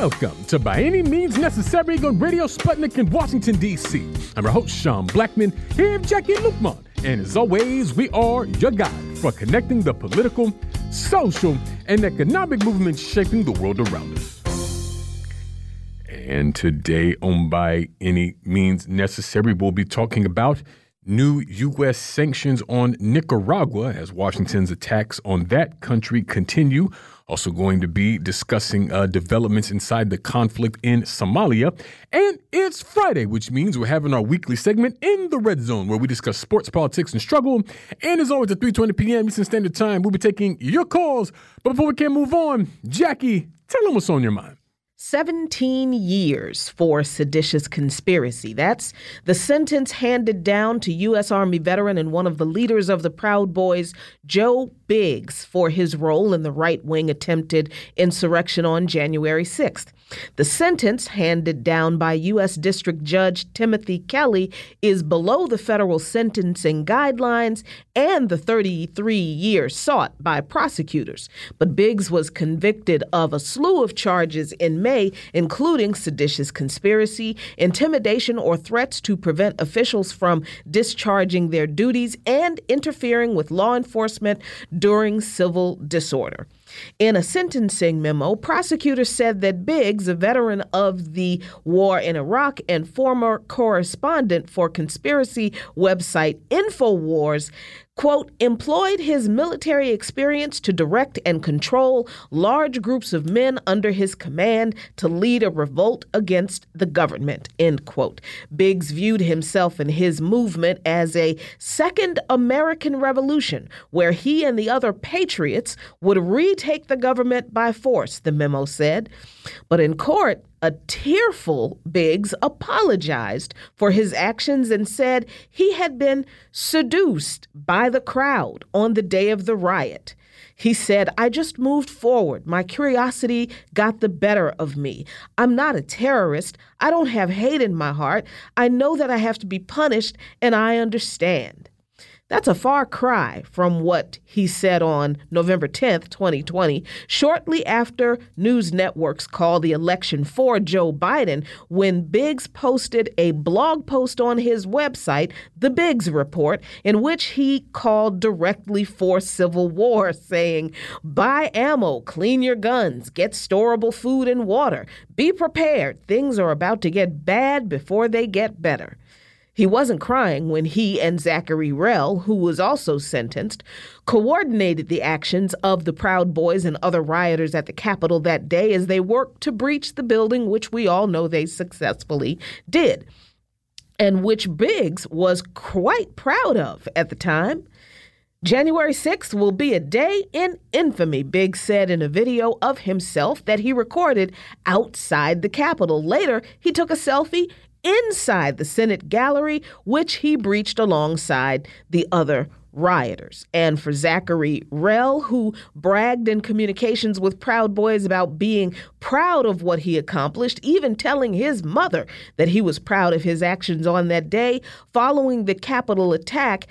Welcome to By Any Means Necessary on Radio Sputnik in Washington, D.C. I'm your host, Sean Blackmon, here with Jacquie Luqman. And as always, we are your guide for connecting the political, social, and economic movements shaping the world around us. And today on By Any Means Necessary, we'll be talking about new U.S. sanctions on Nicaragua as Washington's attacks on that country continue. Also, going to be discussing uh, developments inside the conflict in Somalia. And it's Friday, which means we're having our weekly segment in the Red Zone, where we discuss sports, politics, and struggle. And as always, at 3:20 p.m. Eastern Standard Time, we'll be taking your calls. But before we can move on, Jacquie, tell them what's on your mind. 17 years for seditious conspiracy. That's the sentence handed down to U.S. Army veteran and one of the leaders of the Proud Boys, Joe Biggs, for his role in the right wing attempted insurrection on January 6th. The sentence handed down by U.S. District Judge Timothy Kelly is below the federal sentencing guidelines and the 33 years sought by prosecutors. But Biggs was convicted of a slew of charges in May, including seditious conspiracy, intimidation, or threats to prevent officials from discharging their duties, and interfering with law enforcement during civil disorder. In a sentencing memo, prosecutors said that Biggs, a veteran of the war in Iraq and former correspondent for conspiracy website InfoWars, quote, employed his military experience to direct and control large groups of men under his command to lead a revolt against the government, end quote. Biggs viewed himself and his movement as a second American Revolution, where he and the other patriots would retake the government by force, the memo said. But in court, a tearful Biggs apologized for his actions and said he had been seduced by the crowd on the day of the riot. He said, I just moved forward. My curiosity got the better of me. I'm not a terrorist. I don't have hate in my heart. I know that I have to be punished, and I understand. That's a far cry from what he said on November 10th, 2020, shortly after news networks called the election for Joe Biden, when Biggs posted a blog post on his website, The Biggs Report, in which he called directly for civil war, saying, Buy ammo, clean your guns, get storable food and water, be prepared. Things are about to get bad before they get better. He wasn't crying when he and Zachary Rehl, who was also sentenced, coordinated the actions of the Proud Boys and other rioters at the Capitol that day as they worked to breach the building, which we all know they successfully did, and which Biggs was quite proud of at the time. January 6th will be a day in infamy, Biggs said in a video of himself that he recorded outside the Capitol. Later, he took a selfie inside the Senate gallery, which he breached alongside the other rioters. And for Zachary Rehl, who bragged in communications with Proud Boys about being proud of what he accomplished, even telling his mother that he was proud of his actions on that day, following the Capitol attack,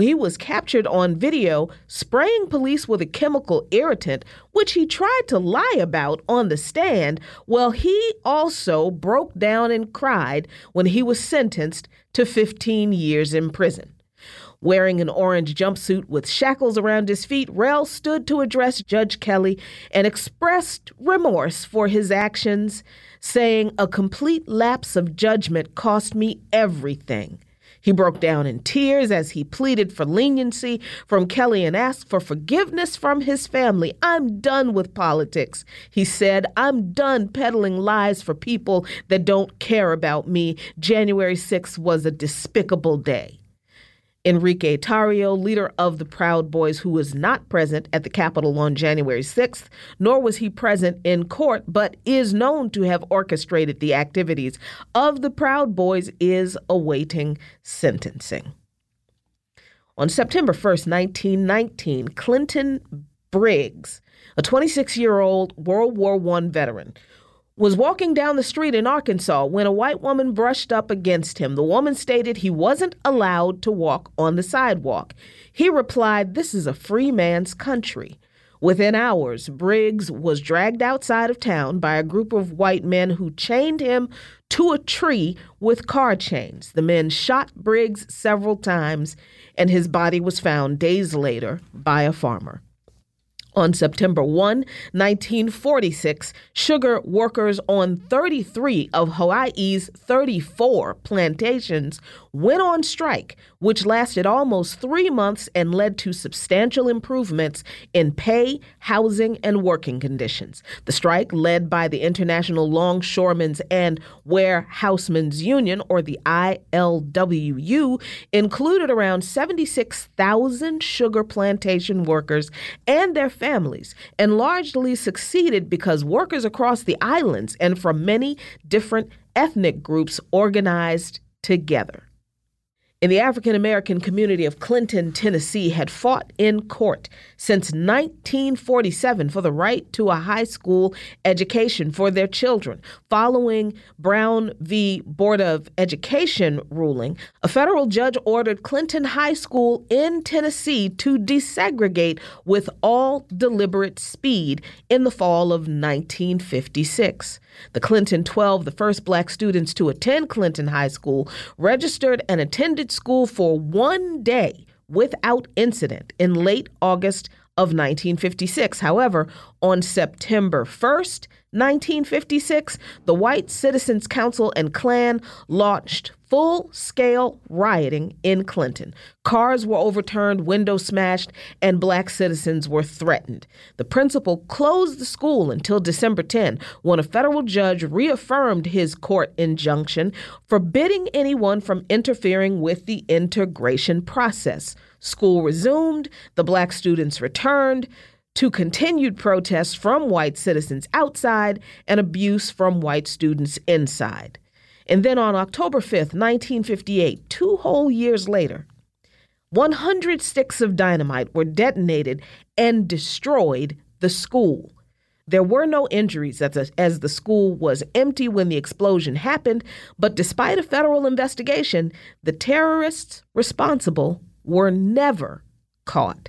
he was captured on video spraying police with a chemical irritant, which he tried to lie about on the stand. Well, he also broke down and cried when he was sentenced to 15 years in prison. Wearing an orange jumpsuit with shackles around his feet, Rehl stood to address Judge Kelly and expressed remorse for his actions, saying, A complete lapse of judgment cost me everything. He broke down in tears as he pleaded for leniency from Kelly and asked for forgiveness from his family. I'm done with politics, he said. I'm done peddling lies for people that don't care about me. January 6th was a despicable day. Enrique Tarrio, leader of the Proud Boys, who was not present at the Capitol on January 6th, nor was he present in court, but is known to have orchestrated the activities of the Proud Boys, is awaiting sentencing. On September 1st, 1919, Clinton Briggs, a 26 year old World War I veteran, was walking down the street in Arkansas when a white woman brushed up against him. The woman stated he wasn't allowed to walk on the sidewalk. He replied, This is a free man's country. Within hours, Briggs was dragged outside of town by a group of white men who chained him to a tree with car chains. The men shot Briggs several times, and his body was found days later by a farmer. On September 1, 1946, sugar workers on 33 of Hawaii's 34 plantations went on strike, which lasted almost three months and led to substantial improvements in pay, housing, and working conditions. The strike, led by the International Longshoremen's and Warehousemen's Union, or the ILWU, included around 76,000 sugar plantation workers and their families, and largely succeeded because workers across the islands and from many different ethnic groups organized together in the African American community of Clinton, Tennessee, had fought in court since 1947 for the right to a high school education for their children. Following Brown v. Board of Education ruling, a federal judge ordered Clinton High School in Tennessee to desegregate with all deliberate speed in the fall of 1956. The Clinton 12, the first black students to attend Clinton High School, registered and attended school for one day without incident in late August of 1956. However, on September 1st, 1956, the White Citizens Council and Klan launched full scale rioting in Clinton. Cars were overturned, windows smashed, and black citizens were threatened. The principal closed the school until December 10, when a federal judge reaffirmed his court injunction forbidding anyone from interfering with the integration process. School resumed, the black students returned to continued protests from white citizens outside and abuse from white students inside. And then on October 5th, 1958, two whole years later, 100 sticks of dynamite were detonated and destroyed the school. There were no injuries as, a, as the school was empty when the explosion happened, but despite a federal investigation, the terrorists responsible were never caught.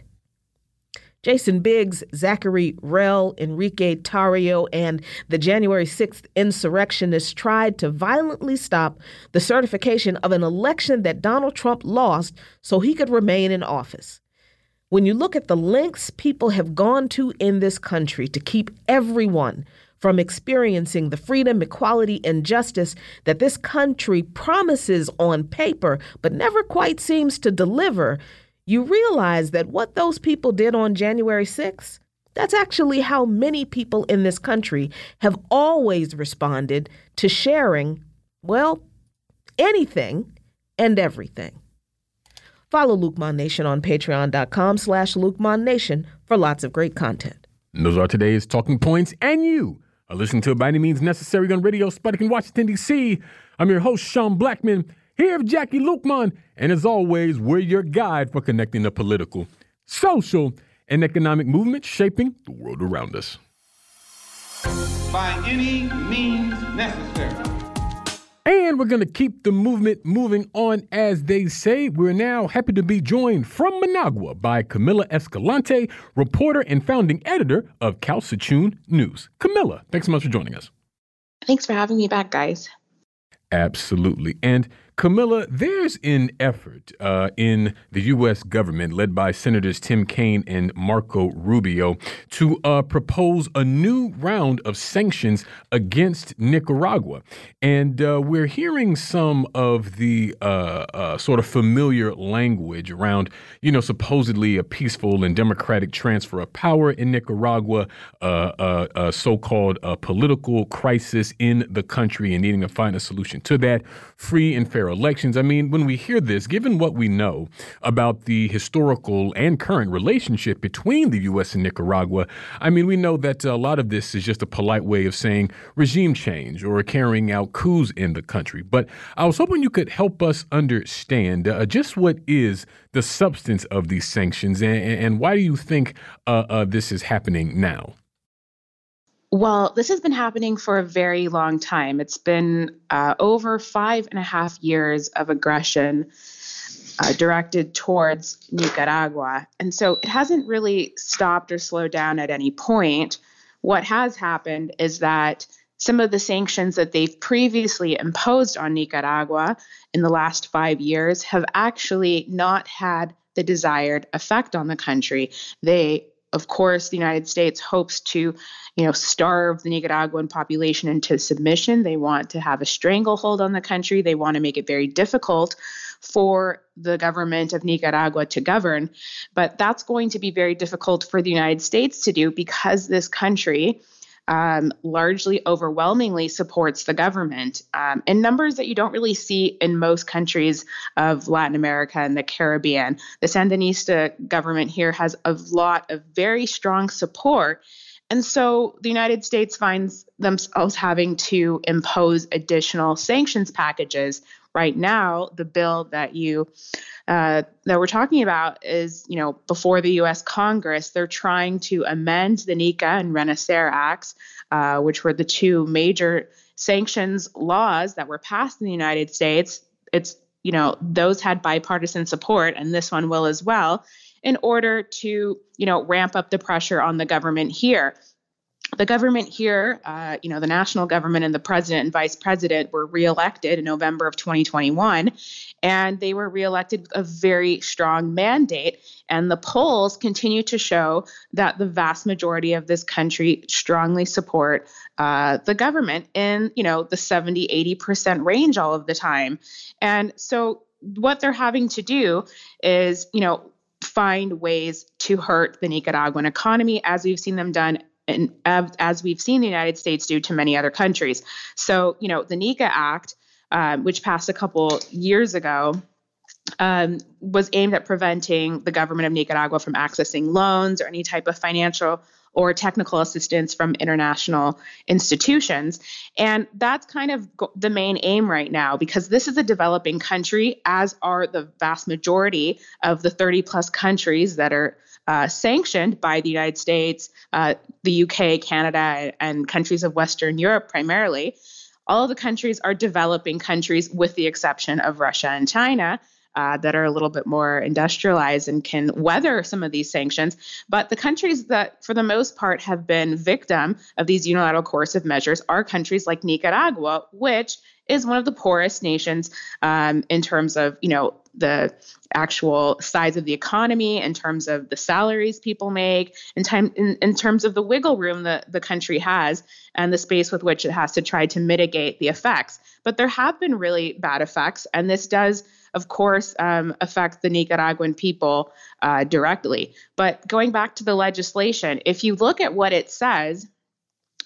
Jason Biggs, Zachary Rehl, Enrique Tarrio, and the January 6th insurrectionists tried to violently stop the certification of an election that Donald Trump lost so he could remain in office. When you look at the lengths people have gone to in this country to keep everyone from experiencing the freedom, equality, and justice that this country promises on paper but never quite seems to deliver, you realize that what those people did on January 6th, that's actually how many people in this country have always responded to sharing, well, anything and everything. Follow Luqman Nation on patreon.com slash Nation for lots of great content. And those are today's talking points, and you are listening to By Any Means Necessary on Radio Sputnik in Washington, D.C. I'm your host, Sean Blackmon. Here with Jacquie Luqman, and as always, we're your guide for connecting the political, social, and economic movements shaping the world around us. By any means necessary. And we're going to keep the movement moving on, as they say. We're now happy to be joined from Managua by Camila Escalante, reporter and founding editor of Kawsachun News. Camila, thanks so much for joining us. Thanks for having me back, guys. Absolutely. And Camila, there's an effort uh, in the U.S. government led by Senators Tim Kaine and Marco Rubio to uh, propose a new round of sanctions against Nicaragua. And uh, we're hearing some of the uh, uh, sort of familiar language around, you know, supposedly a peaceful and democratic transfer of power in Nicaragua, uh, a so called political crisis in the country and needing to find a solution to that, free and fair elections. I mean, when we hear this, given what we know about the historical and current relationship between the U.S. and Nicaragua, I mean, we know that a lot of this is just a polite way of saying regime change or carrying out coups in the country. But I was hoping you could help us understand uh, just what is the substance of these sanctions and, and why do you think uh, uh, this is happening now? Well, this has been happening for a very long time. It's been uh, over five and a half years of aggression uh, directed towards Nicaragua. And so it hasn't really stopped or slowed down at any point. What has happened is that some of the sanctions that they've previously imposed on Nicaragua in the last five years have actually not had the desired effect on the country. They of course, the United States hopes to, you know, starve the Nicaraguan population into submission. They want to have a stranglehold on the country. They want to make it very difficult for the government of Nicaragua to govern. But that's going to be very difficult for the United States to do because this country um, largely overwhelmingly supports the government um, in numbers that you don't really see in most countries of Latin America and the Caribbean. The Sandinista government here has a lot of very strong support. And so the United States finds themselves having to impose additional sanctions packages. Right now, the bill that you uh, that we're talking about is, you know, before the U.S. Congress, they're trying to amend the NICA and Renacer Acts, uh, which were the two major sanctions laws that were passed in the United States. It's, you know, those had bipartisan support, and this one will as well, in order to, you know, ramp up the pressure on the government here the government here, uh, you know, the national government and the president and vice president were reelected in November of 2021, and they were reelected with a very strong mandate. And the polls continue to show that the vast majority of this country strongly support uh, the government in, you know, the 70, 80% range all of the time. And so what they're having to do is, you know, find ways to hurt the Nicaraguan economy, as we've seen them done and as we've seen the United States do to many other countries. So, you know, the NICA Act, um, which passed a couple years ago, um, was aimed at preventing the government of Nicaragua from accessing loans or any type of financial or technical assistance from international institutions. And that's kind of the main aim right now because this is a developing country, as are the vast majority of the 30 plus countries that are uh, sanctioned by the United States, uh, the UK, Canada, and countries of Western Europe primarily. All of the countries are developing countries, with the exception of Russia and China. Uh, that are a little bit more industrialized and can weather some of these sanctions. But the countries that, for the most part, have been victim of these unilateral coercive measures are countries like Nicaragua, which is one of the poorest nations um, in terms of, you know, the actual size of the economy, in terms of the salaries people make, in time in, in terms of the wiggle room that the country has and the space with which it has to try to mitigate the effects. But there have been really bad effects, and this does of course, um, affect the Nicaraguan people uh, directly. But going back to the legislation, if you look at what it says,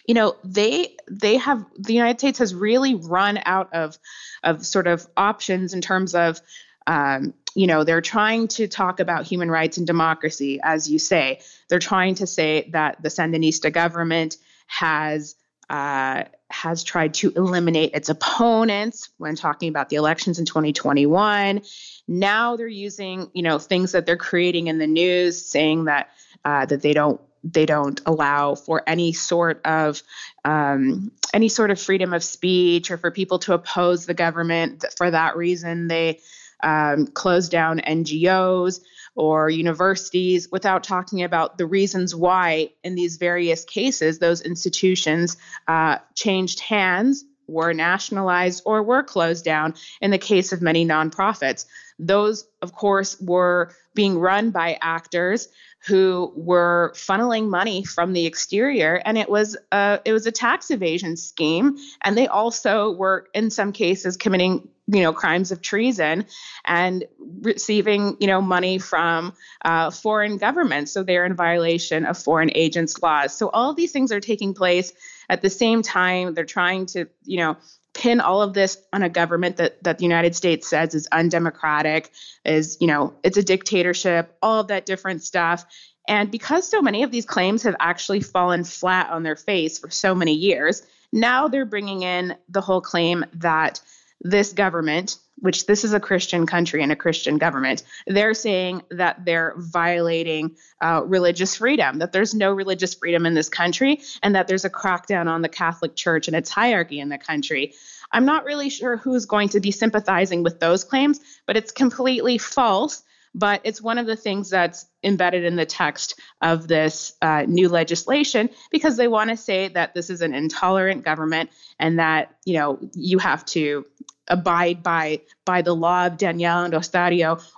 you know they they have the united states has really run out of of sort of options in terms of um, you know they're trying to talk about human rights and democracy as you say they're trying to say that the sandinista government has uh, has tried to eliminate its opponents when talking about the elections in 2021 now they're using you know things that they're creating in the news saying that uh, that they don't they don't allow for any sort of um, any sort of freedom of speech or for people to oppose the government. For that reason, they um, close down NGOs or universities without talking about the reasons why, in these various cases, those institutions uh, changed hands, were nationalized, or were closed down in the case of many nonprofits. Those, of course, were being run by actors who were funneling money from the exterior and it was a it was a tax evasion scheme and they also were in some cases committing you know crimes of treason and receiving you know money from uh, foreign governments so they're in violation of foreign agents laws. So all these things are taking place at the same time. They're trying to you know pin all of this on a government that that the United States says is undemocratic, is you know it's a dictatorship, all of that different stuff. And because so many of these claims have actually fallen flat on their face for so many years, now they're bringing in the whole claim that this government, which this is a Christian country and a Christian government, they're saying that they're violating uh, religious freedom, that there's no religious freedom in this country, and that there's a crackdown on the Catholic Church and its hierarchy in the country. I'm not really sure who's going to be sympathizing with those claims, but it's completely false. But it's one of the things that's embedded in the text of this uh, new legislation because they want to say that this is an intolerant government and that you know you have to abide by by the law of Daniel and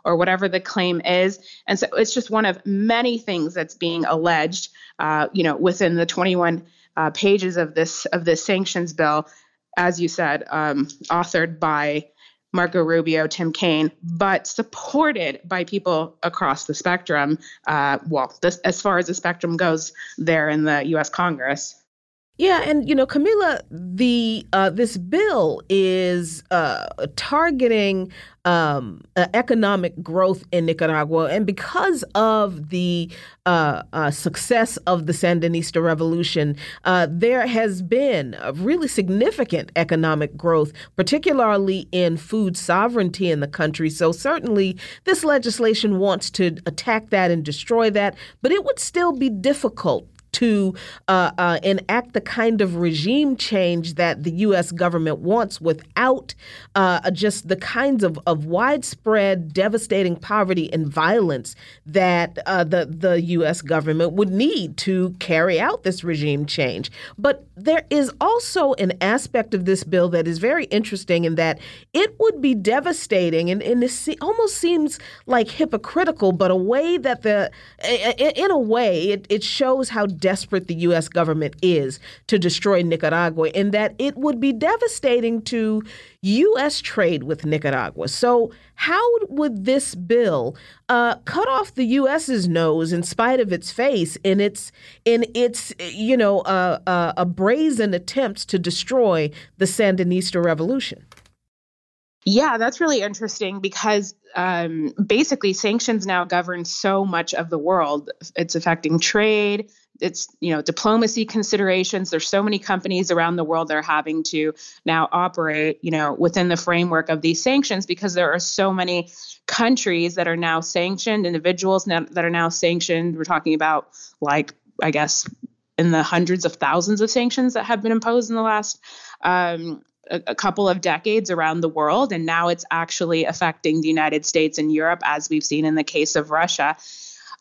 or whatever the claim is. And so it's just one of many things that's being alleged, uh, you know, within the 21 uh, pages of this of this sanctions bill, as you said, um, authored by Marco Rubio, Tim Kaine, but supported by people across the spectrum. Uh, well, this, as far as the spectrum goes, there in the U.S. Congress. Yeah, and you know, Camila, the uh, this bill is uh, targeting um, uh, economic growth in Nicaragua, and because of the uh, uh, success of the Sandinista revolution, uh, there has been a really significant economic growth, particularly in food sovereignty in the country. So certainly, this legislation wants to attack that and destroy that, but it would still be difficult to uh, uh, enact the kind of regime change that the U.S. government wants without uh, just the kinds of, of widespread, devastating poverty and violence that uh, the, the U.S. government would need to carry out this regime change. But there is also an aspect of this bill that is very interesting in that it would be devastating, and, and this almost seems like hypocritical, but a way that the, in a way, it, it shows how desperate the U.S. government is to destroy Nicaragua, and that it would be devastating to U.S. trade with Nicaragua. So, how would this bill uh, cut off the U.S.'s nose in spite of its face in its in its you know uh, uh, a brazen attempts to destroy the Sandinista revolution? Yeah, that's really interesting because um, basically sanctions now govern so much of the world. It's affecting trade, it's you know diplomacy considerations. There's so many companies around the world that are having to now operate you know within the framework of these sanctions because there are so many countries that are now sanctioned individuals now, that are now sanctioned. We're talking about like i guess in the hundreds of thousands of sanctions that have been imposed in the last um, a, a couple of decades around the world. And now it's actually affecting the united states and europe as we've seen in the case of russia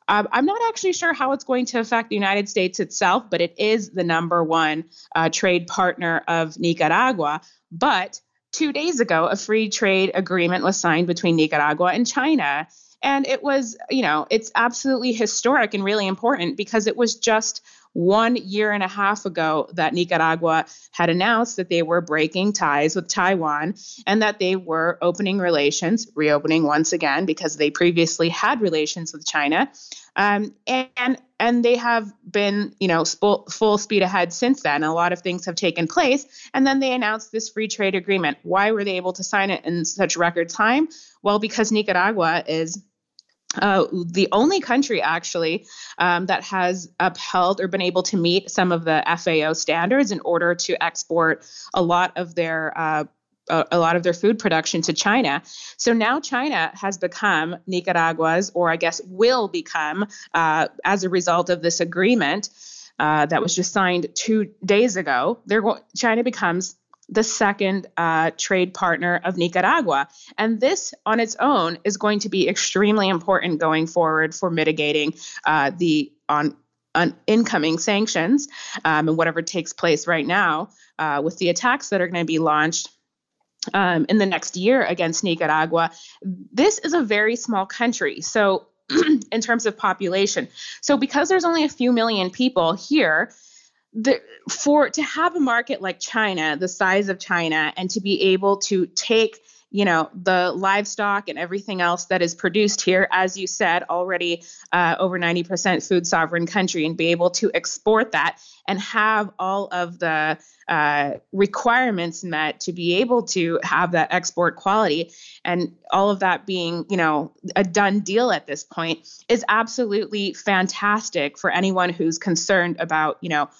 um, I'm not actually sure how it's going to affect the United States itself, but it is the number one uh, trade partner of Nicaragua. But two days ago, a free trade agreement was signed between Nicaragua and China. And it was, you know, it's absolutely historic and really important because it was just one year and a half ago that Nicaragua had announced that they were breaking ties with Taiwan and that they were opening relations, reopening once again because they previously had relations with China. Um, and and they have been, you know, full, full speed ahead since then. A lot of things have taken place, and then they announced this free trade agreement. Why were they able to sign it in such record time? Well, because Nicaragua is uh, the only country actually um, that has upheld or been able to meet some of the FAO standards in order to export a lot of their uh, a, lot of their food production to China. So now China has become Nicaragua's, or I guess will become, uh, as a result of this agreement uh, that was just signed two days ago. They're China becomes the second uh, trade partner of Nicaragua. And this on its own is going to be extremely important going forward for mitigating uh, the on, on incoming sanctions um, and whatever takes place right now uh, with the attacks that are going to be launched. Um, in the next year against Nicaragua. This is a very small country. So, in terms of population. So, because there's only a few million people here, the, for to have a market like China, the size of China, and to be able to take you know the livestock and everything else that is produced here, as you said already, uh, over 90% food sovereign country, and be able to export that and have all of the uh, requirements met to be able to have that export quality and all of that being you know a done deal at this point is absolutely fantastic for anyone who's concerned about you know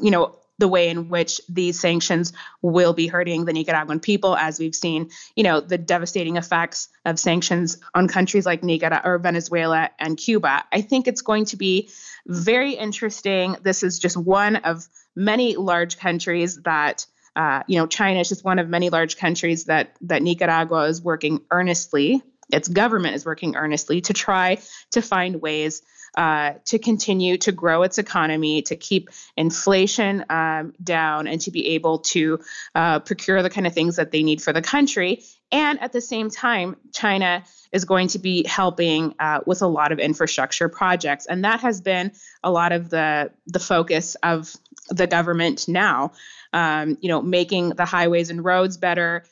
you know, the way in which these sanctions will be hurting the Nicaraguan people, as we've seen, you know, the devastating effects of sanctions on countries like Nicaragua or Venezuela and Cuba. I think it's going to be very interesting. This is just one of many large countries that uh, you know, China is just one of many large countries that that Nicaragua is working earnestly. Its government is working earnestly to try to find ways uh, to continue to grow its economy, to keep inflation um, down, and to be able to uh, procure the kind of things that they need for the country. And at the same time, China is going to be helping uh, with a lot of infrastructure projects, and that has been a lot of the the focus of the government now. Um, you know, making the highways and roads better,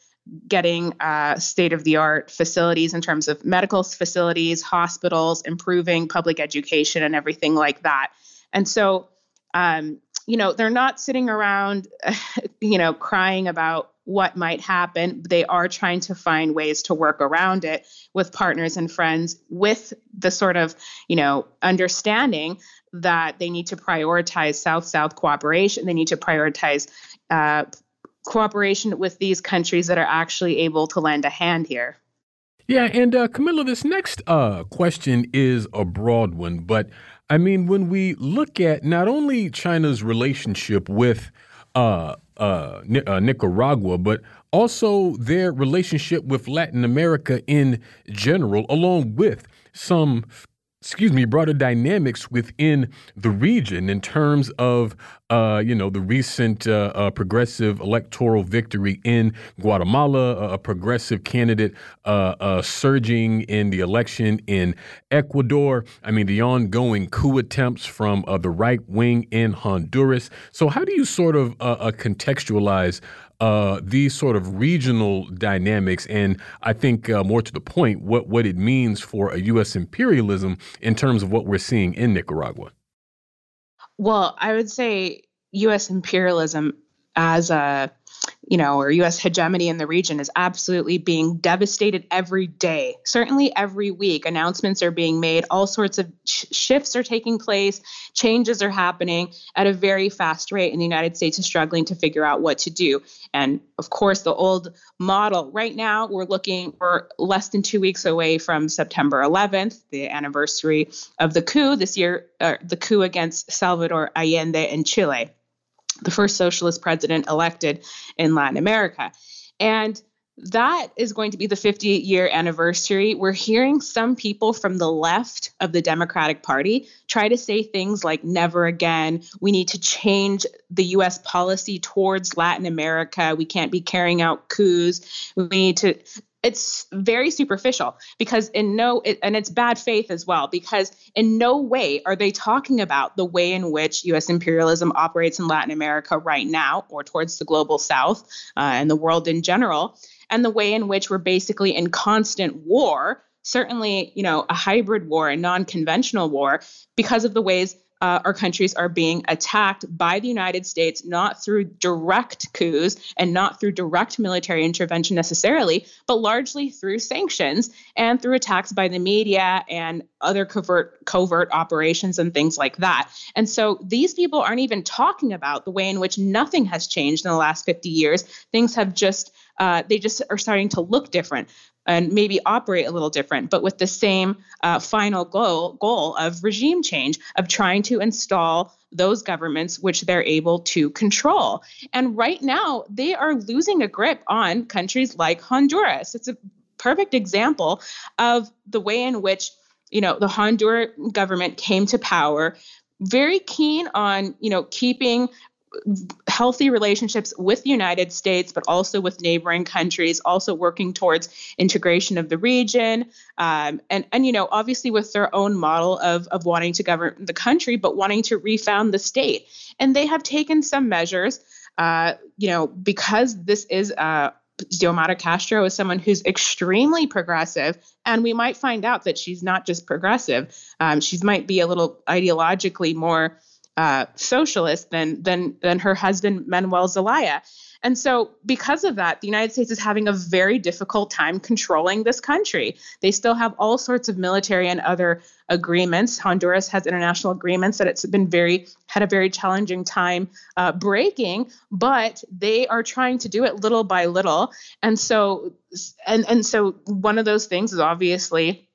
getting uh, state of the art facilities in terms of medical facilities, hospitals, improving public education, and everything like that. And so, um, you know, they're not sitting around, you know, crying about what might happen. They are trying to find ways to work around it with partners and friends with the sort of, you know, understanding that they need to prioritize South South cooperation. They need to prioritize uh, cooperation with these countries that are actually able to lend a hand here. Yeah, and uh, Camila, this next uh, question is a broad one, but I mean, when we look at not only China's relationship with uh, uh, uh, Nicaragua, but also their relationship with Latin America in general, along with some excuse me, broader dynamics within the region in terms of, uh, you know, the recent uh, uh, progressive electoral victory in Guatemala, a progressive candidate uh, uh, surging in the election in Ecuador. I mean, the ongoing coup attempts from uh, the right wing in Honduras. So, how do you sort of contextualize uh, these sort of regional dynamics, and I think uh, more to the point, what what it means for a U.S. imperialism in terms of what we're seeing in Nicaragua. Well, I would say U.S. imperialism as a you know, or US hegemony in the region is absolutely being devastated every day. Certainly every week, announcements are being made, all sorts of sh- shifts are taking place, changes are happening at a very fast rate, and the United States is struggling to figure out what to do. And of course, the old model right now, we're looking, we're less than two weeks away from September 11th, the anniversary of the coup this year, uh, the coup against Salvador Allende in Chile the first socialist president elected in Latin America. And that is going to be the 50 year anniversary. We're hearing some people from the left of the Democratic Party try to say things like never again. We need to change the US policy towards Latin America. We can't be carrying out coups. We need to it's very superficial because in no it, and it's bad faith as well because in no way are they talking about the way in which US imperialism operates in Latin America right now or towards the global south uh, and the world in general and the way in which we're basically in constant war certainly you know a hybrid war a non-conventional war because of the ways uh, our countries are being attacked by the United States, not through direct coups and not through direct military intervention necessarily, but largely through sanctions and through attacks by the media and other covert covert operations and things like that. And so these people aren't even talking about the way in which nothing has changed in the last 50 years. Things have just uh, they just are starting to look different and maybe operate a little different, but with the same uh, final goal goal of regime change of trying to install those governments which they're able to control. And right now, they are losing a grip on countries like Honduras. It's a perfect example of the way in which you know the Honduran government came to power very keen on you know keeping healthy relationships with the United States, but also with neighboring countries, also working towards integration of the region, um, and and you know obviously with their own model of of wanting to govern the country, but wanting to refound the state. And they have taken some measures, uh, you know, because this is. Uh, Xiomara Castro is someone who's extremely progressive, and we might find out that she's not just progressive. Um, she might be a little ideologically more uh, socialist than than than her husband Manuel Zelaya. And so, because of that, the United States is having a very difficult time controlling this country. They still have all sorts of military and other agreements. Honduras has international agreements that it's been very had a very challenging time uh, breaking, but they are trying to do it little by little. And so, and and so, one of those things is obviously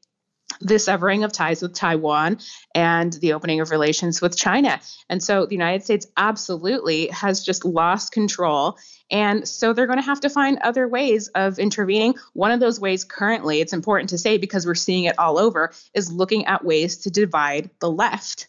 the severing of ties with Taiwan and the opening of relations with China. And so the United States absolutely has just lost control. And so they're going to have to find other ways of intervening. One of those ways currently, it's important to say because we're seeing it all over, is looking at ways to divide the left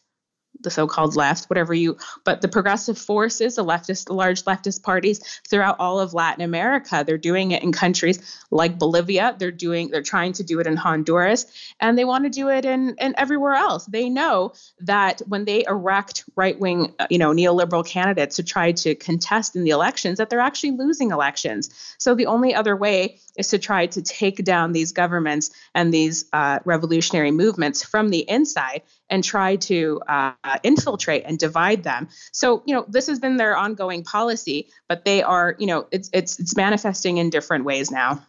the so-called left, whatever you, but the progressive forces, the leftist, the large leftist parties throughout all of Latin America, they're doing it in countries like Bolivia. They're doing, they're trying to do it in Honduras, and they want to do it in, in everywhere else. They know that when they erect right-wing, uh, you know, neoliberal candidates to try to contest in the elections, that they're actually losing elections. So the only other way is to try to take down these governments and these uh, revolutionary movements from the inside and try to uh, infiltrate and divide them. So, you know, this has been their ongoing policy, but they are, you know, it's it's it's manifesting in different ways now.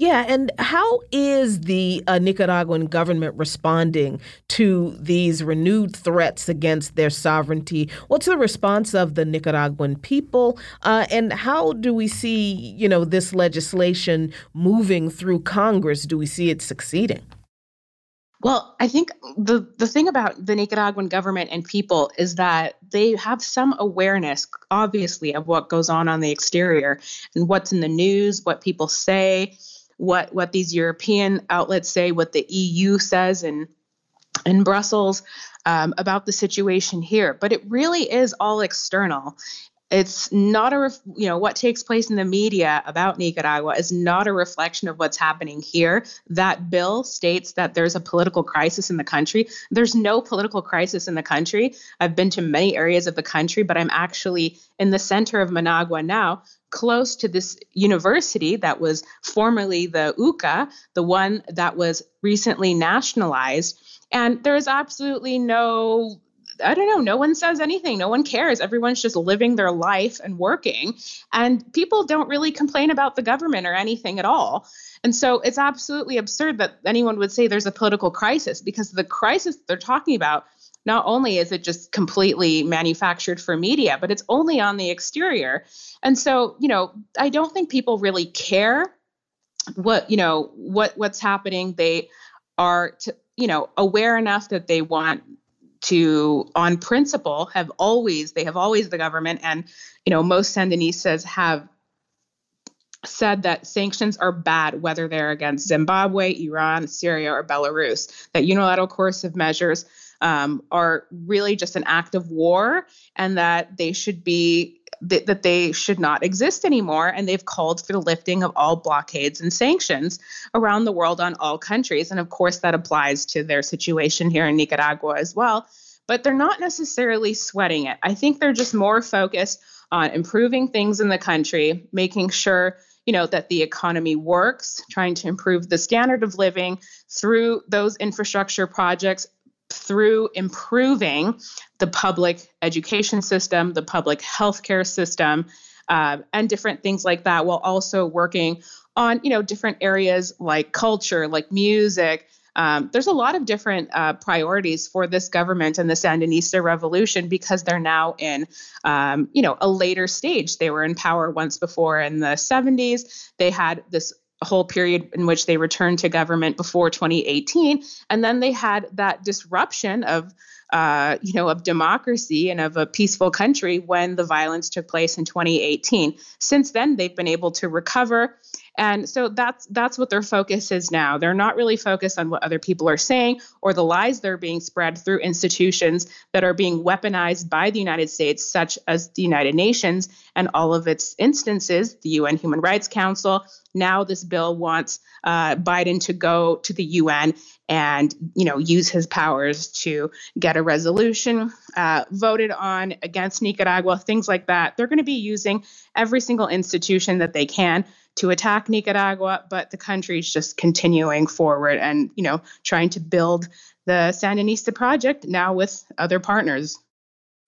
Yeah, and how is the uh, Nicaraguan government responding to these renewed threats against their sovereignty? What's the response of the Nicaraguan people, uh, and how do we see, you know, this legislation moving through Congress? Do we see it succeeding? Well, I think the the thing about the Nicaraguan government and people is that they have some awareness, obviously, of what goes on on the exterior and what's in the news, what people say, what what these European outlets say, what the EU says, and in Brussels um, about the situation here. But it really is all external it's not a ref- you know what takes place in the media about Nicaragua is not a reflection of what's happening here. That bill states that there's a political crisis in the country. There's no political crisis in the country. I've been to many areas of the country, but I'm actually in the center of Managua now, close to this university that was formerly the UCA, the one that was recently nationalized. And there is absolutely no I don't know, no one says anything. No one cares. Everyone's just living their life and working. And people don't really complain about the government or anything at all. And so it's absolutely absurd that anyone would say there's a political crisis because the crisis they're talking about not only is it just completely manufactured for media, but it's only on the exterior. And so, you know, I don't think people really care what, you know, what what's happening. They are to, you know, aware enough that they want to on principle have always they have always the government and you know most sandinistas have said that sanctions are bad whether they're against zimbabwe iran syria or belarus that unilateral coercive measures um, are really just an act of war and that they should be that, that they should not exist anymore. And they've called for the lifting of all blockades and sanctions around the world on all countries. And of course, that applies to their situation here in Nicaragua as well. But they're not necessarily sweating it. I think they're just more focused on improving things in the country, making sure you know that the economy works trying to improve the standard of living through those infrastructure projects through improving the public education system, the public healthcare system, uh, and different things like that, while also working on you know different areas like culture, like music. Um, there's a lot of different uh, priorities for this government and the Sandinista revolution because they're now in, um, you know, a later stage. They were in power once before in the 70s. They had this whole period in which they returned to government before 2018 and then they had that disruption of uh, you know of democracy and of a peaceful country when the violence took place in 2018 since then they've been able to recover and so that's that's what their focus is now. They're not really focused on what other people are saying or the lies that are being spread through institutions that are being weaponized by the United States, such as the United Nations and all of its instances, the UN Human Rights Council. Now this bill wants uh, Biden to go to the UN and you know use his powers to get a resolution uh, voted on against Nicaragua, things like that. They're going to be using every single institution that they can to attack Nicaragua, but the country's just continuing forward and, you know, trying to build the Sandinista project now with other partners.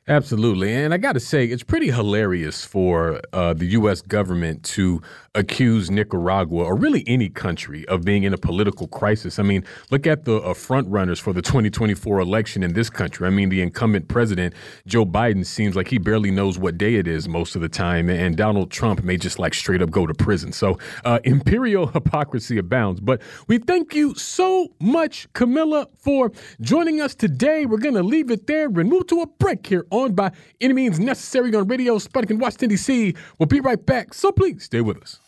Absolutely. And I got to say, it's pretty hilarious for uh, the U.S. government to accuse Nicaragua or really any country of being in a political crisis. I mean, look at the uh, front runners for the 2024 election in this country. I mean, the incumbent president, Joe Biden, seems like he barely knows what day it is most of the time. And Donald Trump may just like straight up go to prison. So uh, imperial hypocrisy abounds. But we thank you so much, Camila, for joining us today. We're going to leave it there and move to a break here By Any Means Necessary on Radio Sputnik in Washington, D.C. We'll be right back. So please stay with us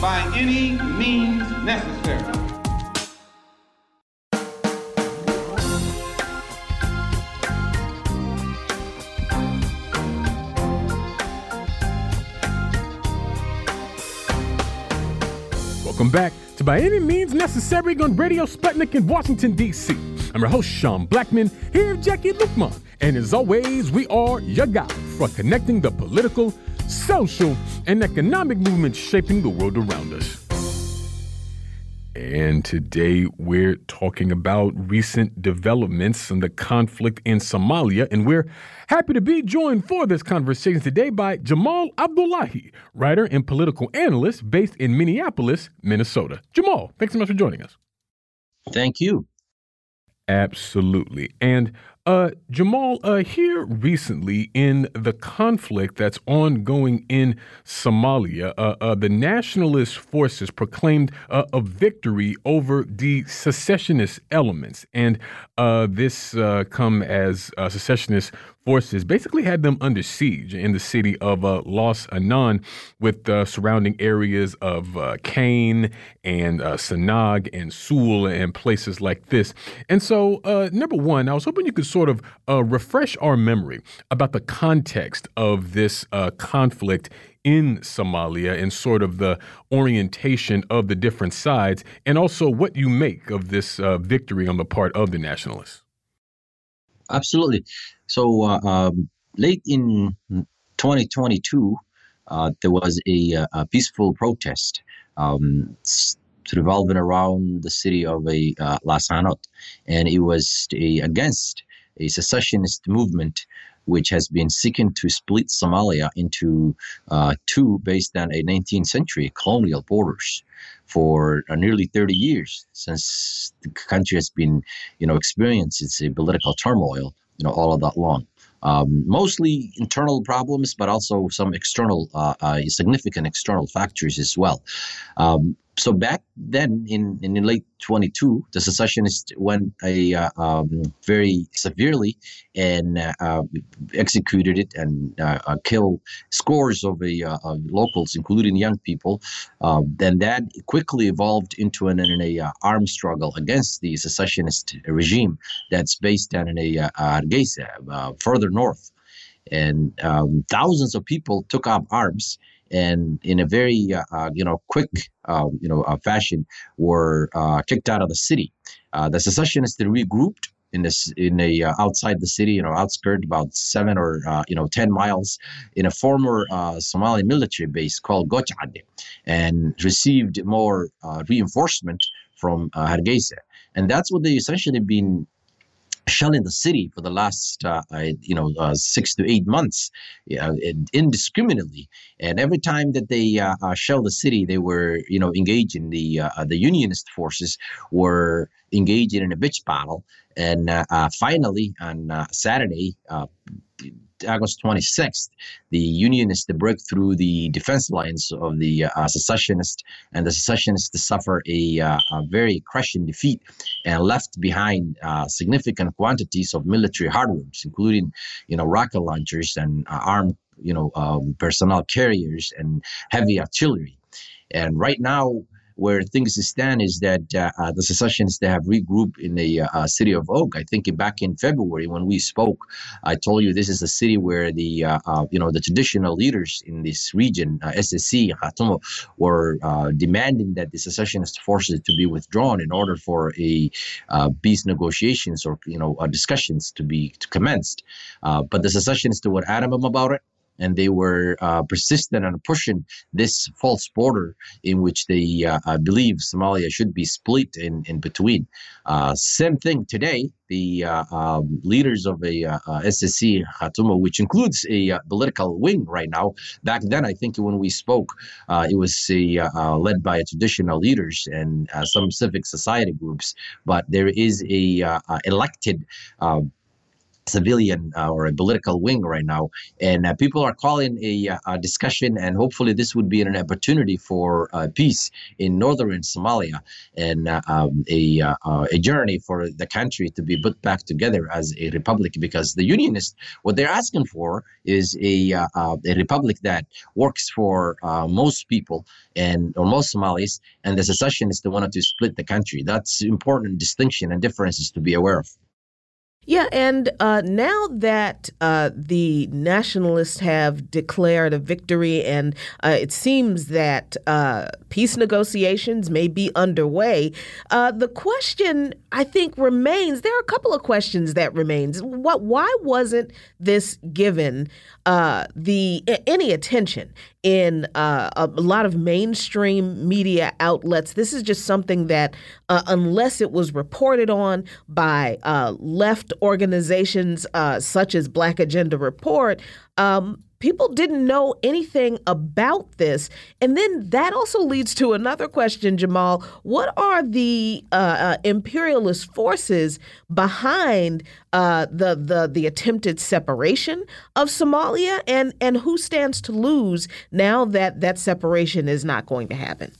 by any means necessary. Welcome back to By Any Means Necessary on Radio Sputnik in Washington, D.C. I'm your host, Sean Blackmon, here with Jacquie Luqman. And as always, we are your guide for connecting the political, social, and economic movements shaping the world around us. And today we're talking about recent developments in the conflict in Somalia. And we're happy to be joined for this conversation today by Jamal Abdulahi, writer and political analyst based in Minneapolis, Minnesota. Jamal, thanks so much for joining us. Thank you. Absolutely. And uh, Jamal, uh, here recently in the conflict that's ongoing in Somalia, uh, uh the nationalist forces proclaimed uh, a victory over the secessionist elements, and uh, this come as secessionist forces basically had them under siege in the city of uh, Las Anod with uh, surrounding areas of uh, Kane and uh, Sanaag and Sool and places like this. And so, uh, number one, I was hoping you could sort of uh, refresh our memory about the context of this conflict in Somalia and sort of the orientation of the different sides, and also what you make of this victory on the part of the nationalists. Absolutely. So uh, um, late in 2022, uh, there was a, uh, a peaceful protest um, revolving around the city of a uh, Las Anod, and it was a, against a secessionist movement which has been seeking to split Somalia into uh, two based on a 19th century colonial borders for uh, nearly 30 years since the country has been, you know, experiencing its political turmoil you know all of that long. Um, mostly internal problems, but also some external, uh, uh, significant external factors as well. Um, so back then in, in late 22, the secessionists went a uh, um, very severely and uh, uh, executed it and uh, uh killed scores of uh, locals, including young people. Um, then that quickly evolved into an, an a, armed struggle against the secessionist regime that's based down in a Hargeisa, further north. And um, thousands of people took up arms and in a very uh, uh, you know quick um, you know uh, fashion were uh, kicked out of the city. Uh, the secessionists regrouped in this in a uh, outside the city, you know, outskirt about seven or you know ten miles in a former Somali military base called Goojacade, and received more reinforcement from Hargeisa. And that's what they essentially been shelling the city for the last uh, you know uh, six to eight months uh, indiscriminately. And every time that they uh, uh, shell the city they were you know engaging the uh, the unionist forces were engaging in a bitch battle and finally on saturday August 26th, the Unionists broke through the defense lines of the uh, secessionists, and the secessionists to suffer a, uh, a, very crushing defeat and left behind uh, significant quantities of military hardware, including, you know, rocket launchers and uh, armed, you know, um, personnel carriers and heavy artillery. And right now, where things stand is that uh, uh, the secessionists they have regrouped in the uh, uh, city of Oak. I think back in February when we spoke, I told you this is a city where the uh, uh, you know the traditional leaders in this region, SSC, Khatumo, were demanding that the secessionist forces to be withdrawn in order for a peace negotiations or you know discussions to be to commenced. but the secessionists were adamant about it and they were uh, persistent on pushing this false border in which they uh, uh, believe Somalia should be split in, in between. Uh, same thing today. The uh, um, leaders of a uh, SSC Khatumo, which includes a political wing right now. Back then, I think when we spoke, it was led by traditional leaders and some civic society groups. But there is a elected civilian uh, or a political wing right now. And uh, people are calling a, uh, a, discussion, and hopefully, this would be an opportunity for uh, peace in northern Somalia and uh, um, a, uh, a journey for the country to be put back together as a republic. Because the Unionists, what they're asking for is a, a republic that works for most people and or most Somalis, and the secessionists wanted to split the country. That's important distinction and differences to be aware of. Yeah, and uh, now that uh, the nationalists have declared a victory, and uh, it seems that uh, peace negotiations may be underway, uh, the question I think remains. There are a couple of questions that remains. What? Why wasn't this given uh, the any attention in uh, a lot of mainstream media outlets. This is just something that, uh, unless it was reported on by uh, left organizations uh, such as Black Agenda Report, um, people didn't know anything about this. And then that also leads to another question, Jamal. What are the uh, uh, imperialist forces behind uh, the, the, the attempted separation of Somalia? And, and who stands to lose now that that separation is not going to happen?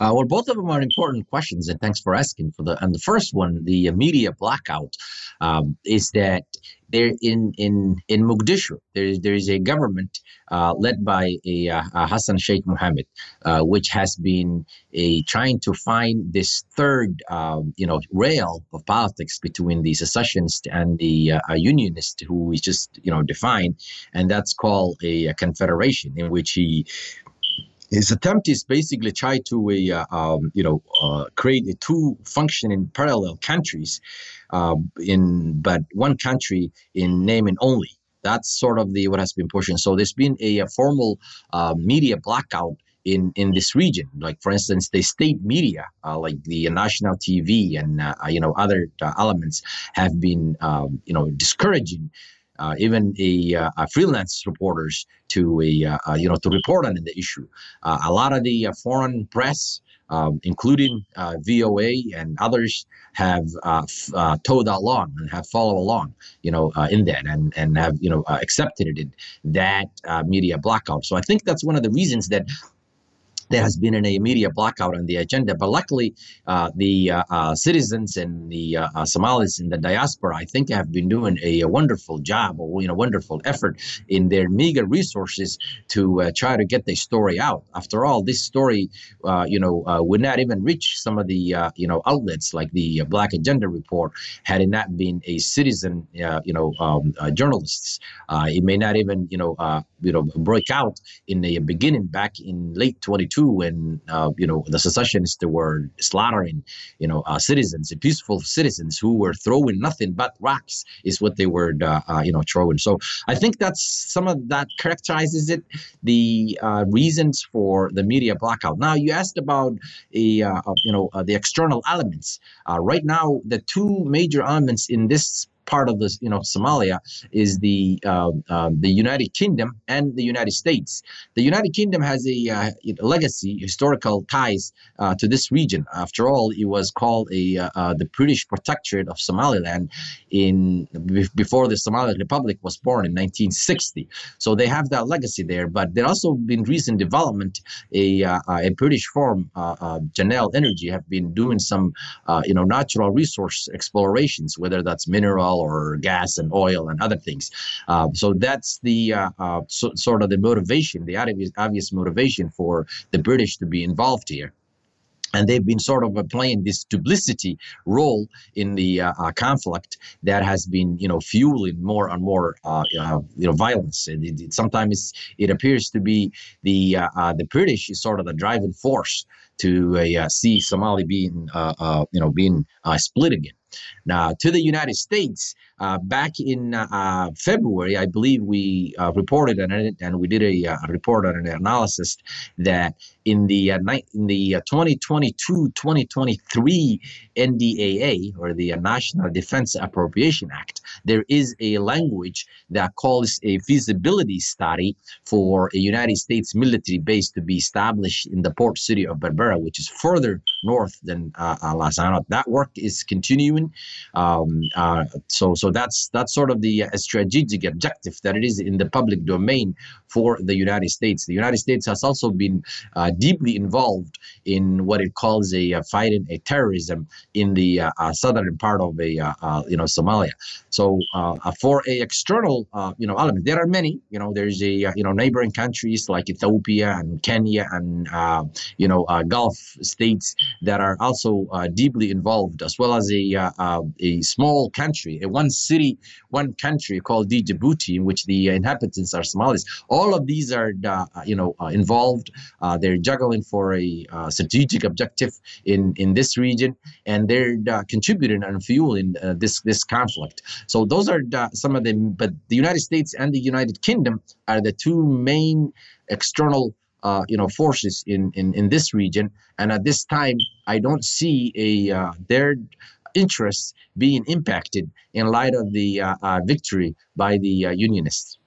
Uh, well, both of them are important questions, and thanks for asking for the. And the first one, the media blackout, um, is that there in in in Mogadishu. There is there is a government uh, led by a, uh, Hassan Sheikh Mohamud, uh, which has been a trying to find this third um, you know rail of politics between the secessionists and the uh, unionist who is just you know defined, and that's called a, a confederation in which he his attempt is basically try to uh, um, you know uh, create a two functioning parallel countries uh, in but one country in name and only that's sort of the what has been pushing so there's been a, a formal uh, media blackout in in this region like for instance the state media uh, like the national tv and uh, you know other elements have been um, you know discouraging uh, even a, uh, a, freelance reporters to a uh, you know to report on the issue. a lot of the foreign press. Um, including uh, VOA and others, have uh, f- uh, towed along and have followed along, you know, in that and and have you know accepted it that media blackout. So I think that's one of the reasons that there has been an media blackout on the agenda. But luckily, uh, the uh, uh, citizens and the uh, uh, Somalis in the diaspora, I think, have been doing a, a, wonderful job or you know wonderful effort in their meager resources to try to get the story out. After all, this story, you know, would not even reach some of the you know outlets like the Black Agenda Report had it not been a citizen, you know, um, journalists. it may not even you know you know break out in the beginning back in late 22 when uh, you know the secessionists were slaughtering you know uh, citizens, peaceful citizens who were throwing nothing but rocks is what they were uh, uh, you know throwing. So I think that's some of that characterizes it. The uh, reasons for the media blackout. Now you asked about a you know the external elements. right now, the two major elements in this part of this, you know, Somalia is the uh, uh, the United Kingdom and the United States. The United Kingdom has a uh, legacy, historical ties uh, to this region. After all, it was called a uh, uh, the British Protectorate of Somaliland in before the Somali Republic was born in 1960. So they have that legacy there. But there also been recent development. A a British firm, Genel Energy, have been doing some you know natural resource explorations, whether that's mineral or gas and oil and other things. Uh, so that's the uh, uh, so, sort of the motivation, the obvious, obvious motivation for the British to be involved here and they've been sort of playing this duplicity role in the uh, uh, conflict that has been, you know, fueling more and more, uh, you know, violence. And it, it, sometimes it appears to be the the British is sort of the driving force to see Somali being, you know, being split again. Now, to the United States, uh, back in uh, uh February, I believe we uh, reported and we did a, uh, a, report on an analysis that in the uh, in the 2022-2023 NDAA or the National Defense Appropriation Act, there is a language that calls a feasibility study for a United States military base to be established in the port city of Berbera, which is further north than Las Anod. That work is continuing. Um, so so so that's that's sort of the uh, strategic objective that it is in the public domain for the United States. The United States has also been uh, deeply involved in what it calls a fighting a terrorism in the uh, uh southern part of a uh, uh you know Somalia. So uh, uh, for a external you know element, there are many. You know, there's a you know neighboring countries like Ethiopia and Kenya and you know Gulf states that are also deeply involved, as well as a a small country, a one city, one country called Djibouti, in which the inhabitants are Somalis. All of these are, you know, involved. Uh, they're juggling for a uh, strategic objective in, in this region, and they're uh, contributing and fueling uh, this this conflict. So those are some of them. But the United States and the United Kingdom are the two main external uh, you know forces in, in in this region and at this time i don't see a uh, their interests being impacted in light of the uh, uh, victory by the uh, Unionists.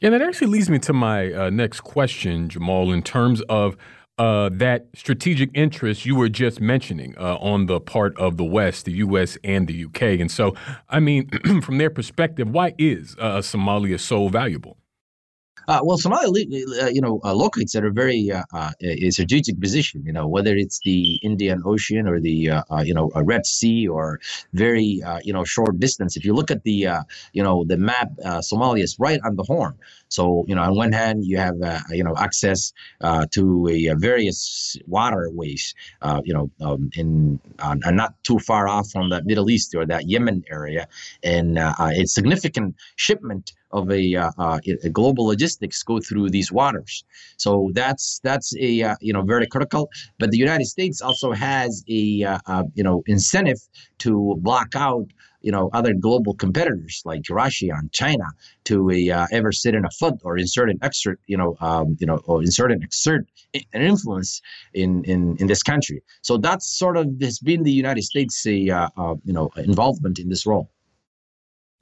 Yeah, that actually leads me to my uh, next question, Jamal, in terms of uh, that strategic interest you were just mentioning uh, on the part of the West, the U.S. and the U.K. And so, I mean, from their perspective, why is Somalia so valuable? Uh, well, Somalia, uh, you know, uh, locates at a very uh, uh, strategic position. You know, whether it's the Indian Ocean or the uh, you know Red Sea or very you know short distance. If you look at the you know the map, Somalia is right on the Horn. So you know, on one hand, you have you know access to a, various waterways. you know, um, in and not too far off from the Middle East or that Yemen area, and a significant shipment of a, uh, uh, a, global logistics go through these waters. So that's that's a uh, you know very critical. But the United States also has a uh, uh, you know incentive to block out you know other global competitors like Russia and China to uh, ever sit in a foot or insert an exert you know um, you know or insert an exert an influence in in in this country. So that's sort of has been the United States uh, uh, you know involvement in this role.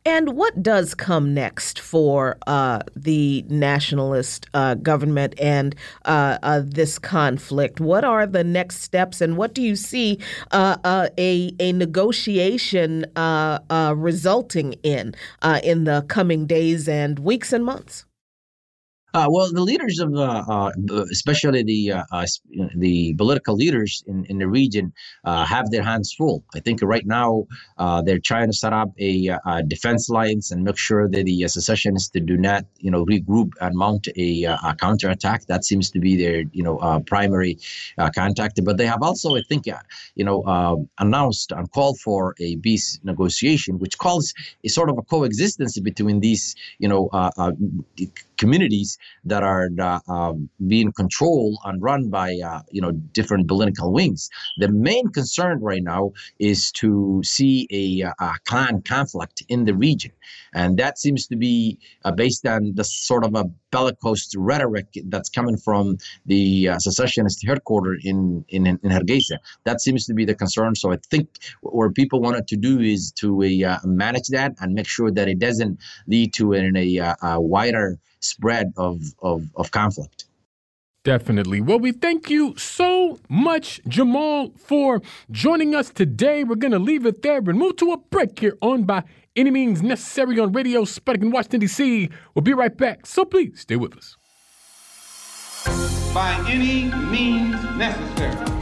And what does come next for uh, the nationalist uh, government and uh, uh this conflict? What are the next steps, and what do you see uh, uh, a a negotiation resulting in in the coming days and weeks and months? Uh, well, the leaders of, uh, uh, especially the uh, uh, the political leaders in, in the region, uh, have their hands full. I think right now they're trying to set up a, a, defense alliance and make sure that the secessionists do not, you know, regroup and mount a, a counterattack. That seems to be their, you know, primary contact. But they have also, I think, you know, announced and called for a peace negotiation, which calls a sort of a coexistence between these, you know, communities that are uh, um, being controlled and run by uh, you know different political wings. The main concern right now is to see a, a clan conflict in the region, and that seems to be uh, based on the sort of a bellicose rhetoric that's coming from the uh, secessionist headquarters in, in in Hargeisa. That seems to be the concern. So I think what people wanted to do is to uh, manage that and make sure that it doesn't lead to in a, uh, a wider spread of, of, of conflict. Definitely. Well, we thank you so much, Jamal, for joining us today. We're going to leave it there and move to a break here on By Any Means Necessary on Radio Sputnik in Washington, D.C. We'll be right back, so please stay with us. By any means necessary.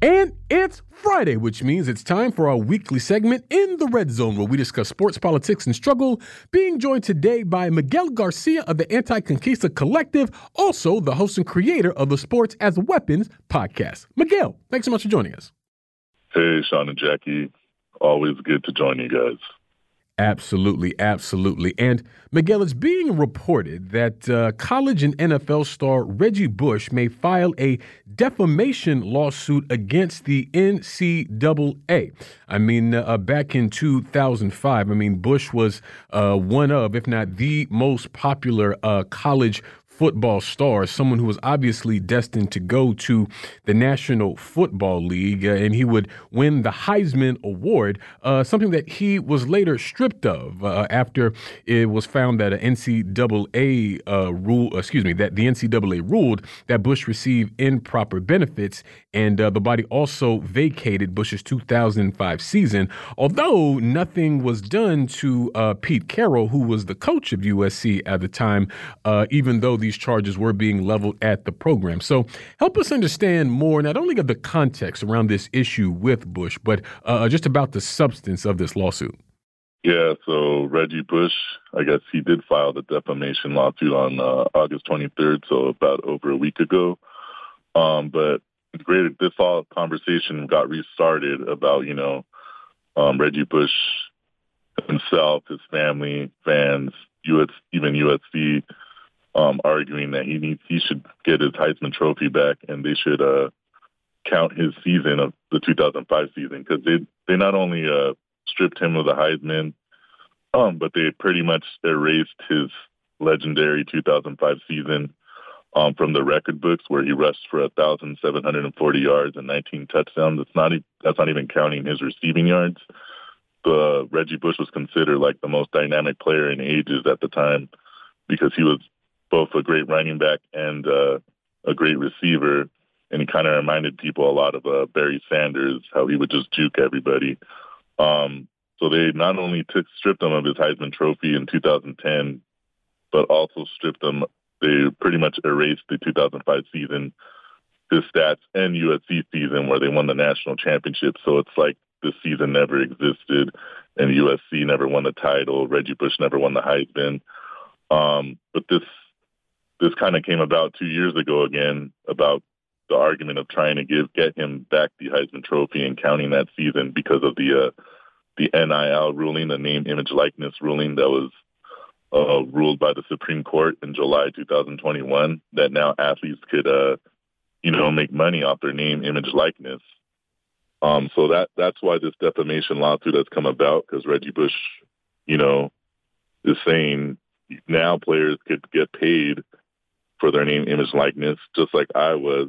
And It's Friday, which means it's time for our weekly segment in the Red Zone, where we discuss sports, politics, and struggle. Being joined today by Miguel Garcia of the Anticonquista Collective, also the host and creator of the Sports as Weapons podcast. Miguel, thanks so much for joining us. Hey, Sean and Jacquie. Always good to join you guys. Absolutely, absolutely. And Miguel, it's being reported that uh, college and NFL star Reggie Bush may file a defamation lawsuit against the NCAA. I mean, uh, back in 2005, I mean, Bush was uh, one of, if not the most popular uh, college football star, someone who was obviously destined to go to the National Football League, uh, and he would win the Heisman Award, uh, something that he was later stripped of uh, after it was found that an NCAA uh, rule, excuse me, that the NCAA ruled that Bush received improper benefits, and uh, the body also vacated Bush's 2005 season. Although nothing was done to uh, Pete Carroll, who was the coach of USC at the time, even though the these charges were being leveled at the program. So help us understand more, not only of the context around this issue with Bush, but uh, just about the substance of this lawsuit. Yeah, so Reggie Bush, I guess he did file the defamation lawsuit on uh, August 23rd, so about over a week ago. Um, but great, this all conversation got restarted about, you know, um, Reggie Bush himself, his family, fans, US, even USC um, arguing that he needs he should get his Heisman Trophy back, and they should uh, count his season of the 2005 season because they they not only uh, stripped him of the Heisman, um, but they pretty much erased his legendary 2005 season um, from the record books where he rushed for 1,740 yards and 19 touchdowns. It's not that's not even counting his receiving yards. The Reggie Bush was considered like the most dynamic player in ages at the time because he was both a great running back and uh, a great receiver. And he kind of reminded people a lot of uh, Barry Sanders, how he would just juke everybody. Um, so they not only took stripped him of his Heisman Trophy in 2010, but also stripped him. They pretty much erased the 2005 season, his stats, and USC season where they won the national championship. So it's like this season never existed, and USC never won the title. Reggie Bush never won the Heisman. Um, but this this kind of came about two years ago again about the argument of trying to give get him back the Heisman Trophy and counting that season because of the uh, the NIL ruling, the name, image, likeness ruling that was uh, ruled by the Supreme Court in July 2021. That now athletes could, uh, you know, make money off their name, image, likeness. Um, so that that's why this defamation lawsuit has come about because Reggie Bush, you know, is saying now players could get paid for their name, image, likeness, just like I was.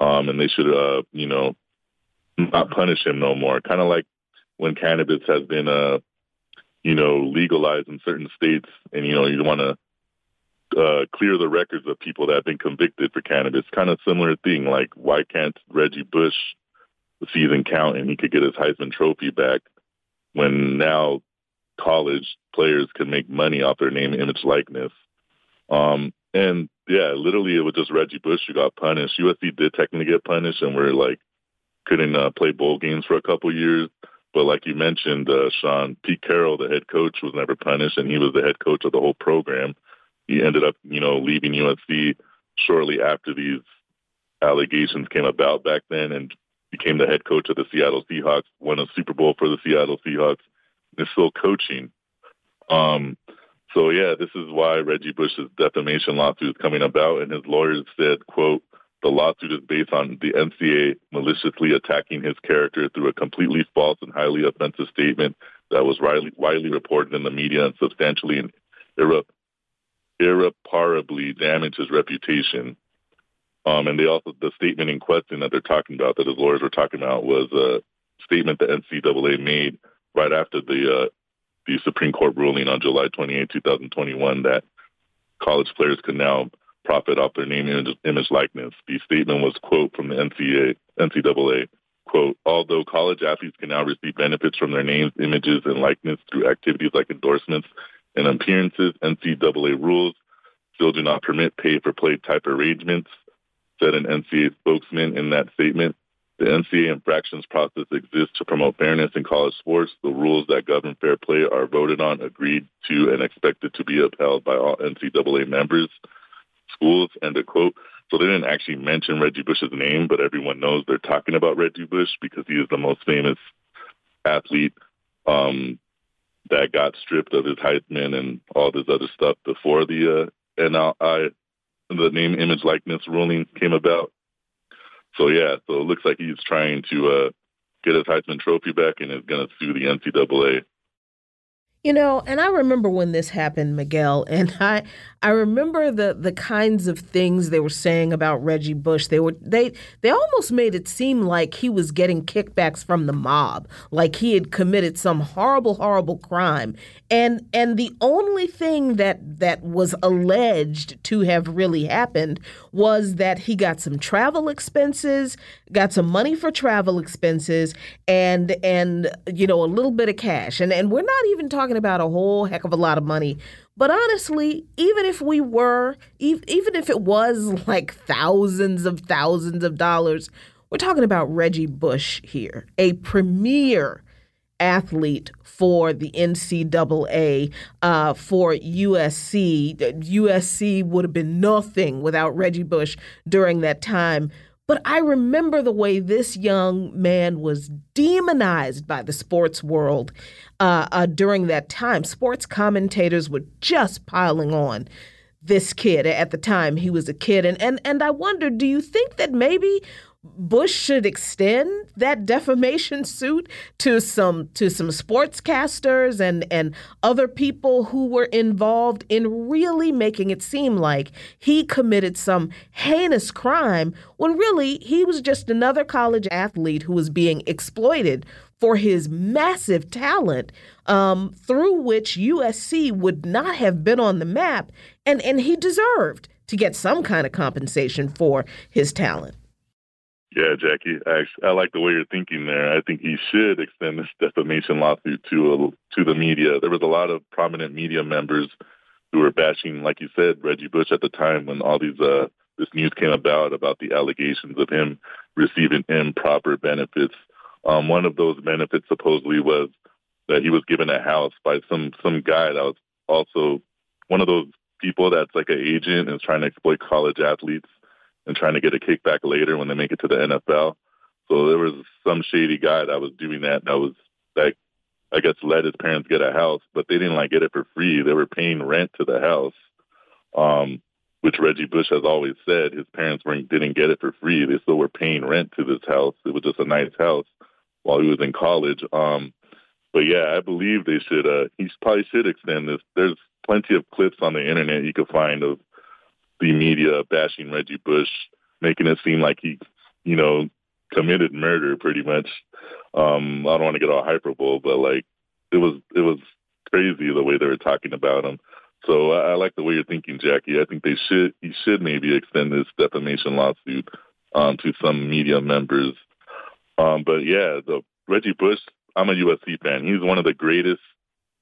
Um, and they should, uh, you know, not punish him no more. Kind of like when cannabis has been, uh, you know, legalized in certain states, and you know, you want to uh, clear the records of people that have been convicted for cannabis. Kind of similar thing. Like, why can't Reggie Bush season count and he could get his Heisman Trophy back when now college players can make money off their name, image, likeness? Um, and yeah, literally it was just Reggie Bush who got punished. USC did technically get punished, and we're like couldn't uh, play bowl games for a couple years. But like you mentioned, uh, Sean, Pete Carroll, the head coach, was never punished, and he was the head coach of the whole program. He ended up, you know, leaving USC shortly after these allegations came about back then, and became the head coach of the Seattle Seahawks. Won a Super Bowl for the Seattle Seahawks. Is still coaching. Um, so yeah, this is why Reggie Bush's defamation lawsuit is coming about, and his lawyers said, "quote The lawsuit is based on the NCAA maliciously attacking his character through a completely false and highly offensive statement that was widely, widely reported in the media and substantially and irre- irreparably damaged his reputation." Um, and they also the statement in question that they're talking about, that his lawyers were talking about, was a statement the NCAA made right after the uh, the Supreme Court ruling on July 28, 2021, that college players can now profit off their name, image, image likeness. The statement was, quote, from the NCAA, NCAA, quote, although college athletes can now receive benefits from their names, images, and likeness through activities like endorsements and appearances, NCAA rules still do not permit pay for play type arrangements, said an NCAA spokesman in that statement. The NCAA infractions process exists to promote fairness in college sports. The rules that govern fair play are voted on, agreed to, and expected to be upheld by all NCAA members, schools, and a quote. So they didn't actually mention Reggie Bush's name, but everyone knows they're talking about Reggie Bush because he is the most famous athlete um, that got stripped of his Heisman and all this other stuff before the uh, NLI, the name, image, likeness ruling came about. So yeah, so it looks like he's trying to uh, get his Heisman Trophy back and is going to sue the NCAA. You know, and I remember when this happened, Miguel, and I I remember the the kinds of things they were saying about Reggie Bush. They were they they almost made it seem like he was getting kickbacks from the mob, like he had committed some horrible horrible crime. And and the only thing that that was alleged to have really happened was that he got some travel expenses, got some money for travel expenses and and you know, a little bit of cash. And and we're not even talking talking about a whole heck of a lot of money. But honestly, even if we were, even if it was like thousands of thousands of dollars, we're talking about Reggie Bush here, a premier athlete for the NCAA, uh, for USC. USC would have been nothing without Reggie Bush during that time. But I remember the way this young man was demonized by the sports world uh, uh, during that time. Sports commentators were just piling on this kid at the time he was a kid and and and I wonder do you think that maybe Bush should extend that defamation suit to some to some sportscasters and and other people who were involved in really making it seem like he committed some heinous crime when really he was just another college athlete who was being exploited for his massive talent um, through which USC would not have been on the map and and he deserved to get some kind of compensation for his talent. Yeah, Jacquie, I, I like the way you're thinking there. I think he should extend this defamation lawsuit to a, to the media. There was a lot of prominent media members who were bashing, like you said, Reggie Bush at the time when all these uh, this news came about about the allegations of him receiving improper benefits. Um, one of those benefits supposedly was that he was given a house by some some guy that was also one of those people that's like an agent and is trying to exploit college athletes and trying to get a kickback later when they make it to the NFL. So there was some shady guy that was doing that. That was that I guess let his parents get a house, but they didn't like get it for free. They were paying rent to the house, um, which Reggie Bush has always said his parents weren't didn't get it for free. They still were paying rent to this house. It was just a nice house while he was in college. Um, but yeah, I believe they should. Uh, he probably should extend this. There's plenty of clips on the internet you could find of the media bashing Reggie Bush, making it seem like he, you know, committed murder pretty much. Um, I don't want to get all hyperbole, but like it was it was crazy the way they were talking about him. So I, I like the way you're thinking, Jacquie. I think they should he should maybe extend this defamation lawsuit um, to some media members. Um, but yeah, the Reggie Bush. I'm a USC fan. He's one of the greatest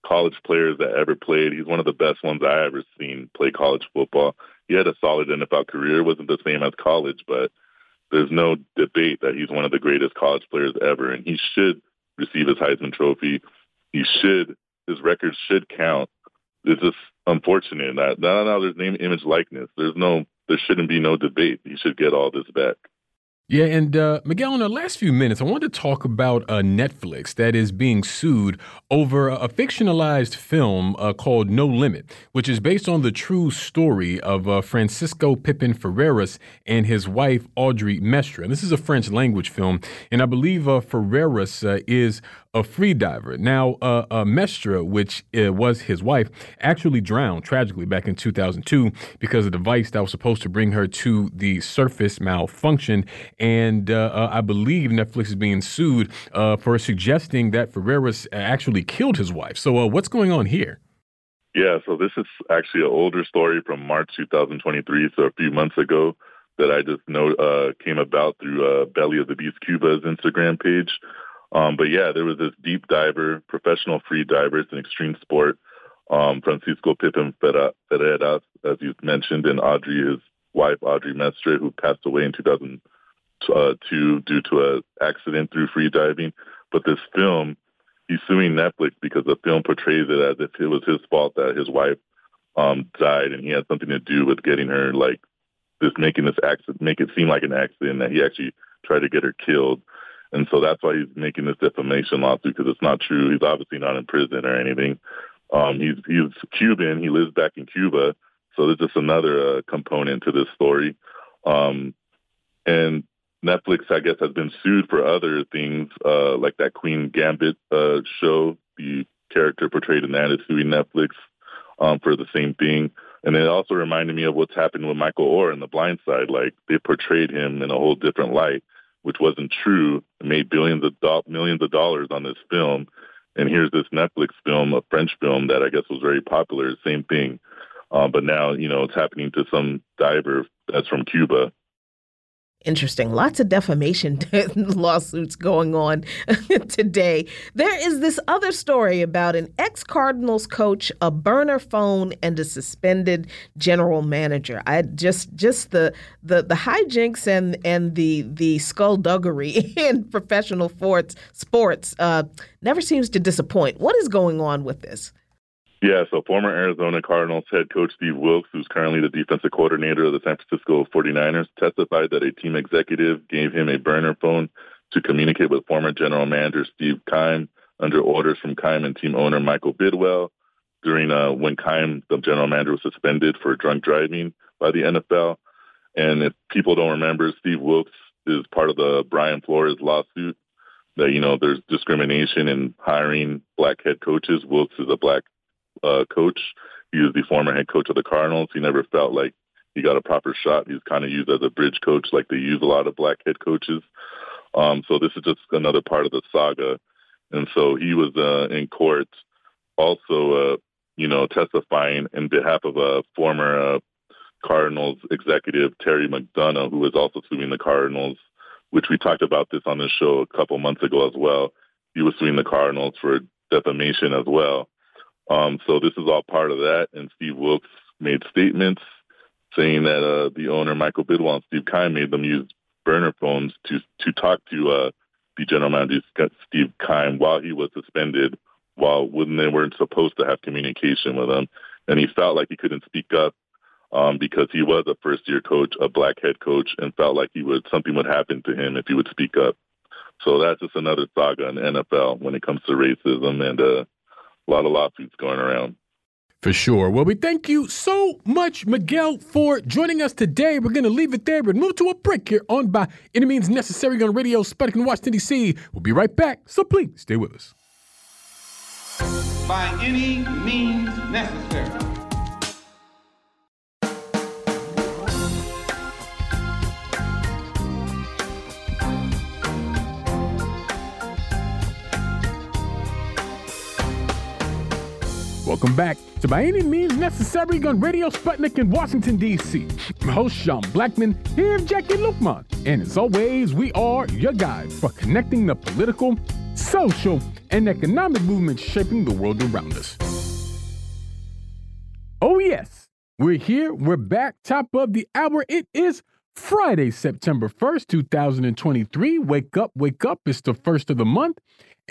college players that ever played. He's one of the best ones I ever seen play college football he had a solid NFL career. It wasn't the same as college, but there's no debate that he's one of the greatest college players ever, and he should receive his Heisman Trophy. He should. His record should count. It's just unfortunate that now, there's name, image, likeness. There's no, there shouldn't be no debate. He should get all this back. Yeah, and uh, Miguel, in the last few minutes, I wanted to talk about uh, Netflix that is being sued over a fictionalized film uh, called No Limit, which is based on the true story of uh, Francisco Pipín Ferreras and his wife, Audrey Mestre. And this is a French language film, and I believe uh, Ferreras uh, is a free diver. Now, uh, uh, Mestre, which uh, was his wife, actually drowned tragically back in 2002 because a device that was supposed to bring her to the surface malfunctioned. And uh, uh, I believe Netflix is being sued uh, for suggesting that Ferreras actually killed his wife. So, what's going on here? Yeah, so this is actually an older story from March 2023, so a few months ago that I just know came about through Belly of the Beast Cuba's Instagram page. Um, but yeah, there was this deep diver, professional free diver. It's an extreme sport. Um, Francisco Pipín Ferreras, as you mentioned, and Audrey, his wife, Audrey Mestre, who passed away in 2002. uh, due to an accident through free diving. But this film, he's suing Netflix because the film portrays it as if it was his fault that his wife um, died and he had something to do with getting her like this making this accident make it seem like an accident that he actually tried to get her killed. And so that's why he's making this defamation lawsuit because it's not true. He's obviously not in prison or anything. Um, he's he's Cuban. He lives back in Cuba. So there's just another uh, component to this story. Um, and Netflix, I guess, has been sued for other things, uh, like that Queen Gambit uh, show. The character portrayed in that is suing Netflix um, for the same thing. And it also reminded me of what's happened with Michael Oher in The Blind Side. Like they portrayed him in a whole different light, which wasn't true. Made billions of do- millions of dollars on this film. And here's this Netflix film, a French film that I guess was very popular. Same thing. Um, but now, you know, it's happening to some diver that's from Cuba Interesting. Lots of defamation lawsuits going on today. There is this other story about an ex Cardinals coach, a burner phone, and a suspended general manager. I just just the the the hijinks and and the the skullduggery in professional sports sports uh, never seems to disappoint. What is going on with this? Yeah, so former Arizona Cardinals head coach Steve Wilks, who's currently the defensive coordinator of the San Francisco 49ers, testified that a team executive gave him a burner phone to communicate with former general manager Steve Keim under orders from Keim and team owner Michael Bidwill during uh, when Keim, the general manager, was suspended for drunk driving by the NFL. And if people don't remember, Steve Wilks is part of the Brian Flores lawsuit that, you know, there's discrimination in hiring black head coaches. Wilks is a black uh, coach. He was the former head coach of the Cardinals. He never felt like he got a proper shot. He's kind of used as a bridge coach, like they use a lot of black head coaches. Um, so this is just another part of the saga. And so he was uh, in court, also, uh, you know, testifying in behalf of a former uh, Cardinals executive, Terry McDonough, who was also suing the Cardinals, which we talked about this on the show a couple months ago as well. He was suing the Cardinals for defamation as well. Um, so this is all part of that. And Steve Wilks made statements saying that uh, the owner, Michael Bidwill and Steve Keim, made them use burner phones to to talk to uh, the general manager, Steve Keim, while he was suspended, while when they weren't supposed to have communication with him. And he felt like he couldn't speak up um, because he was a first year coach, a black head coach, and felt like he would something would happen to him if he would speak up. So that's just another saga in the NFL when it comes to racism and uh, a lot of lawsuits going around. For sure. Well, we thank you so much, Miguel, for joining us today. We're going to leave it there and move to a break here on By Any Means Necessary on Radio Sputnik in Washington, D.C. We'll be right back, so please stay with us. By any means necessary. Welcome back to By Any Means Necessary on Radio Sputnik in Washington, D.C. Host Sean Blackmon here with Jacquie Luqman. And as always, we are your guide for connecting the political, social, and economic movements shaping the world around us. Oh, yes, we're here. We're back. Top of the hour. It is Friday, September 1st, 2023. Wake up, wake up. It's the first of the month.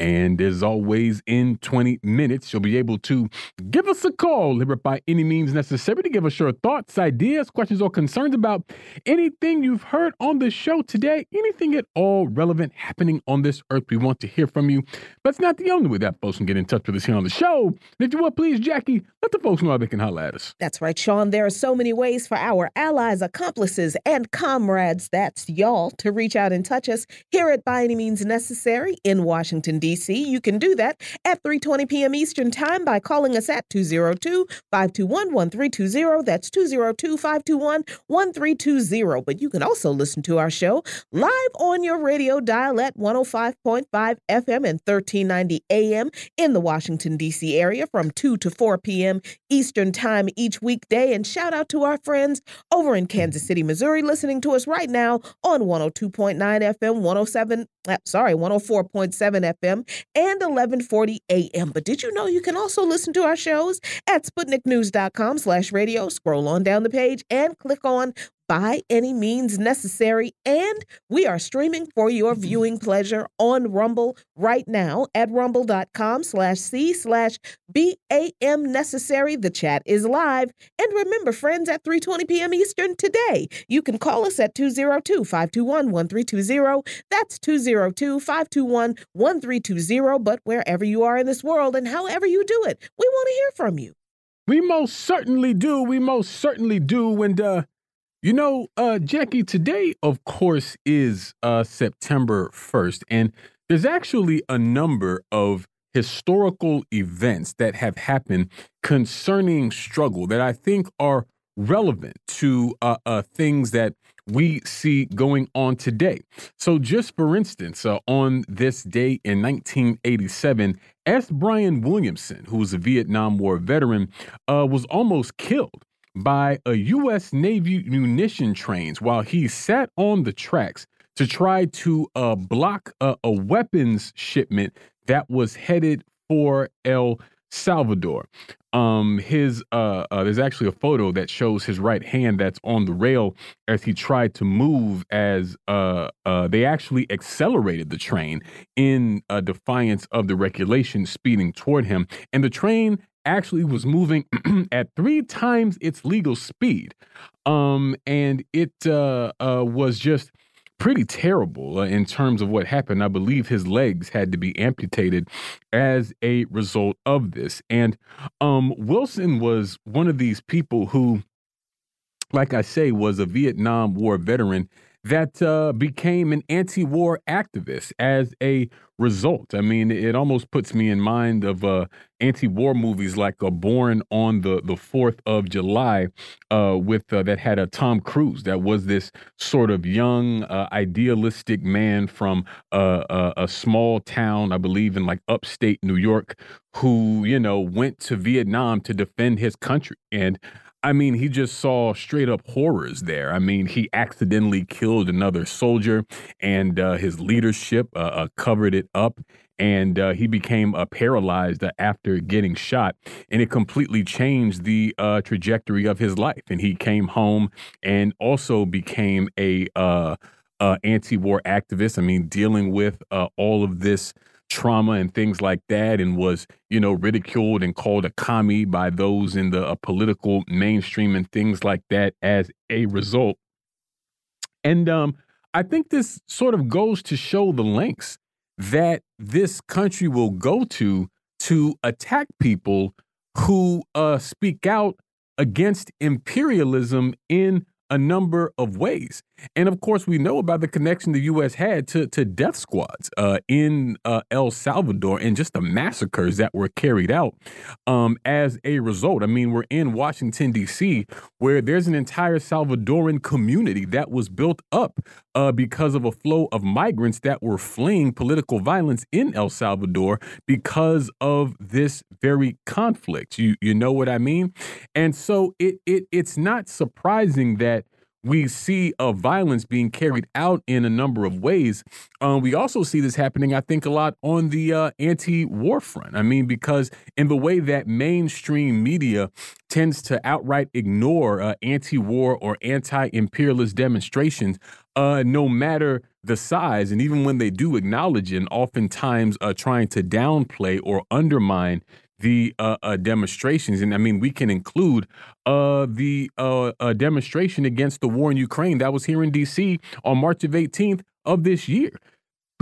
And as always, in 20 minutes, you'll be able to give us a call here by any means necessary to give us your thoughts, ideas, questions, or concerns about anything you've heard on the show today, anything at all relevant happening on this earth. We want to hear from you. But it's not the only way that folks can get in touch with us here on the show. And if you would, please, Jacquie, let the folks know how they can holler at us. That's right, Sean. There are so many ways for our allies, accomplices, and comrades, that's y'all, to reach out and touch us here at By Any Means Necessary in Washington, D.C. You can do that at 3:20 p.m. Eastern Time by calling us at 202-521-1320. That's 202-521-1320. But you can also listen to our show live on your radio dial at 105.5 FM and 1390 AM in the Washington D.C. area from 2 to 4 p.m. Eastern Time each weekday. And shout out to our friends over in Kansas City, Missouri, listening to us right now on 102.9 FM, 107 uh, sorry, 104.7 FM and 1140 AM. But did you know you can also listen to our shows at sputniknews.com slash radio? Scroll on down the page and click on by any means necessary. And we are streaming for your viewing pleasure on Rumble right now at rumble.com slash C slash BAM necessary. The chat is live. And remember, friends, at 3.20 p.m. Eastern today, you can call us at 202-521-1320. That's 202-521-1320. But wherever you are in this world and however you do it, we want to hear from you. We most certainly do. We most certainly do. And uh, you know, uh, Jacquie, today, of course, is uh, September 1st, and there's actually a number of historical events that have happened concerning struggle that I think are relevant to uh, uh, things that we see going on today. So, just for instance, uh, on this day in 1987, S. Brian Willson, who was a Vietnam War veteran, uh, was almost killed by a U.S. Navy munition trains while he sat on the tracks to try to uh, block a, a weapons shipment that was headed for El Salvador. Um, his uh, uh, there's actually a photo that shows his right hand that's on the rail as he tried to move. As uh, uh, they actually accelerated the train in uh, defiance of the regulation, speeding toward him, and the train actually was moving at three times its legal speed. Um, and it uh, uh, was just pretty terrible uh, in terms of what happened. I believe his legs had to be amputated as a result of this. And um, Willson was one of these people who, like I say, was a Vietnam War veteran that uh, became an anti war activist as a result. I mean, it almost puts me in mind of uh, anti war movies like uh, Born on the, the 4th of July, uh, with uh, that had a Tom Cruise that was this sort of young, uh, idealistic man from a, a small town, I believe, in like upstate New York, who, you know, went to Vietnam to defend his country. And I mean, he just saw straight up horrors there. I mean, he accidentally killed another soldier, and uh, his leadership uh, uh, covered it up. And uh, he became uh, paralyzed after getting shot, and it completely changed the uh, trajectory of his life. And he came home and also became a anti-war activist. I mean, dealing with all of this trauma and things like that and was you know ridiculed and called a commie by those in the uh, political mainstream and things like that as a result and um i think this sort of goes to show the lengths that this country will go to to attack people who uh speak out against imperialism in a number of ways. And of course, we know about the connection the U.S. had to, to death squads uh, in uh, El Salvador and just the massacres that were carried out um, as a result. I mean, we're in Washington, D.C., where there's an entire Salvadoran community that was built up uh, because of a flow of migrants that were fleeing political violence in El Salvador because of this very conflict. You you know what I mean? And so it it it's not surprising that we see a violence being carried out in a number of ways. Um, we also see this happening, I think, a lot on the uh, anti-war front. I mean, because in the way that mainstream media tends to outright ignore uh, anti-war or anti-imperialist demonstrations, uh, no matter the size, and even when they do acknowledge it, and oftentimes uh, trying to downplay or undermine the uh, uh, demonstrations, and I mean we can include uh, the uh, demonstration against the war in Ukraine that was here in D.C. on March of 18th of this year.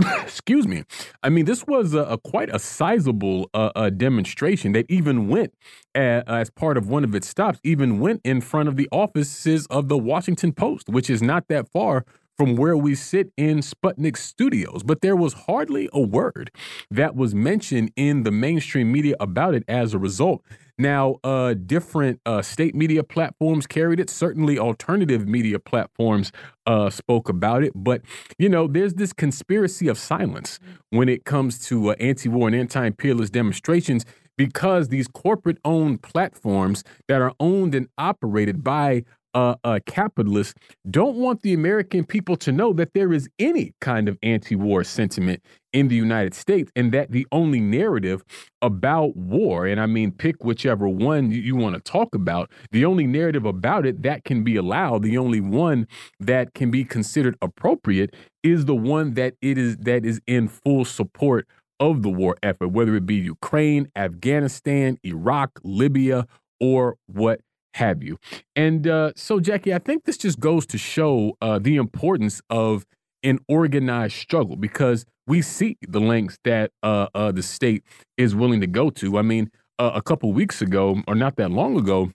Excuse me. I mean, this was a, a quite a sizable uh, demonstration that even went as part of one of its stops, even went in front of the offices of the Washington Post, which is not that far from where we sit in Sputnik studios, but there was hardly a word that was mentioned in the mainstream media about it as a result. Now, uh, different uh, state media platforms carried it. Certainly, alternative media platforms uh, spoke about it. But, you know, there's this conspiracy of silence when it comes to uh, anti war and anti imperialist demonstrations because these corporate owned platforms that are owned and operated by uh, uh, capitalists don't want the American people to know that there is any kind of anti war sentiment in the United States, and that the only narrative about war, and I mean, pick whichever one you, you want to talk about, the only narrative about it that can be allowed, the only one that can be considered appropriate is the one that it is that is in full support of the war effort, whether it be Ukraine, Afghanistan, Iraq, Libya, or what have you. And uh, so, Jacquie, I think this just goes to show uh, the importance of an organized struggle because we see the lengths that uh, uh the state is willing to go to. I mean, uh, a couple weeks ago, or not that long ago,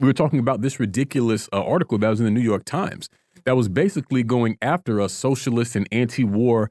we were talking about this ridiculous uh, article that was in the New York Times that was basically going after us socialist and anti-war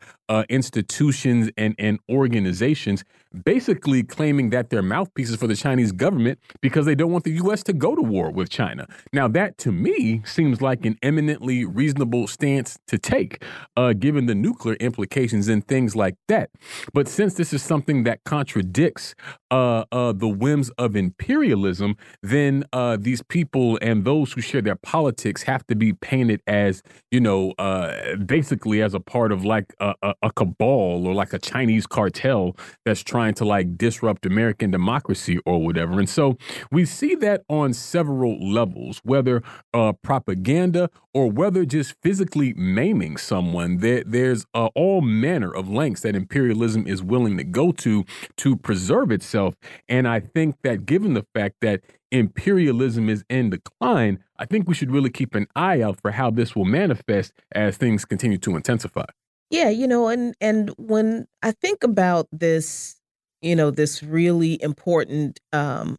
institutions and, and organizations, basically claiming that they're mouthpieces for the Chinese government because they don't want the U.S. to go to war with China. Now, that to me seems like an eminently reasonable stance to take, uh, given the nuclear implications and things like that. But since this is something that contradicts uh, uh the whims of imperialism, then uh, these people and those who share their politics have to be painted as you know, uh, basically as a part of like a, a, a, cabal or like a Chinese cartel that's trying to like disrupt American democracy or whatever. And so we see that on several levels, whether uh, propaganda or whether just physically maiming someone. There, there's uh, all manner of lengths that imperialism is willing to go to to preserve itself. And I think that given the fact that imperialism is in decline, I think we should really keep an eye out for how this will manifest as things continue to intensify. Yeah, you know, and and when I think about this, you know, this really important um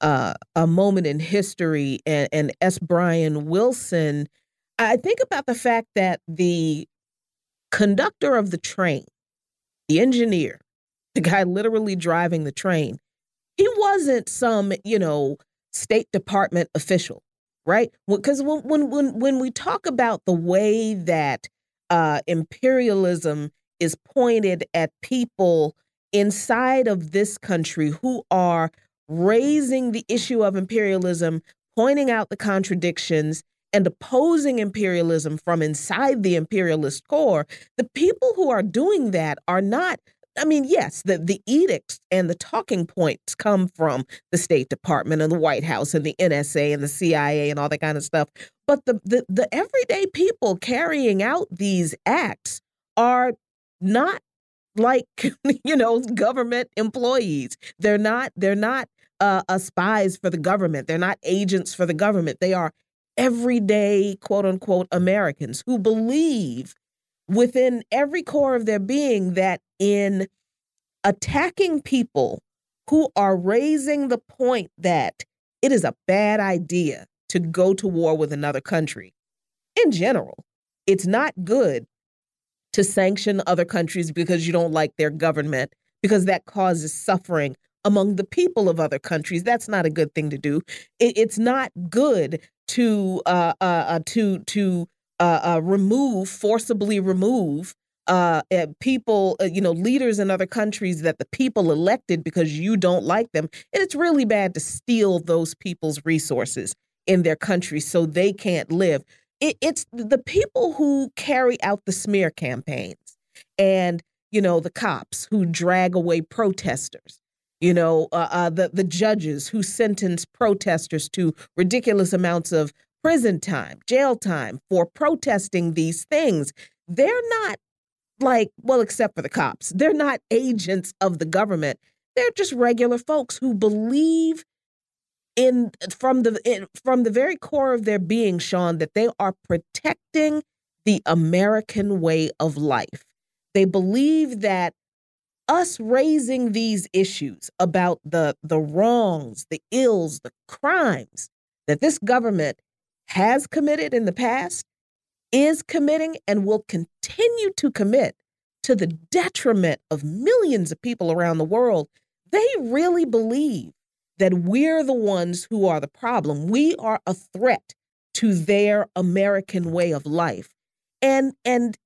uh a moment in history and, and S. Brian Willson, I think about the fact that the conductor of the train, the engineer, the guy literally driving the train, he wasn't some, you know, State Department official, right? Because when when when when we talk about the way that uh, imperialism is pointed at people inside of this country who are raising the issue of imperialism, pointing out the contradictions, and opposing imperialism from inside the imperialist core, the people who are doing that are not I mean, yes, the, the edicts and the talking points come from the State Department and the White House and the NSA and the CIA and all that kind of stuff. But the, the, the everyday people carrying out these acts are not like, you know, government employees. They're not, they're not uh, uh, spies for the government. They're not agents for the government. They are everyday, quote unquote, Americans who believe within every core of their being that in attacking people who are raising the point that it is a bad idea to go to war with another country. In general, it's not good to sanction other countries because you don't like their government, because that causes suffering among the people of other countries. That's not a good thing to do. it's not good to uh, uh, uh to to uh, uh, remove, forcibly remove uh, eh, people, you know, leaders in other countries that the people elected because you don't like them. And it's really bad to steal those people's resources in their country so they can't live. It, it's the people who carry out the smear campaigns and, you know, the cops who drag away protesters. You know, uh, uh the the judges who sentence protesters to ridiculous amounts of prison time, jail time for protesting these things. They're not like, well, except for the cops, they're not agents of the government. They're just regular folks who believe in from the in, from the very core of their being, Sean, that they are protecting the American way of life. They believe that us raising these issues about the the wrongs, the ills, the crimes that this government has committed in the past, is committing, and will continue to commit to the detriment of millions of people around the world, they really believe that we're the ones who are the problem. We are a threat to their American way of life. And and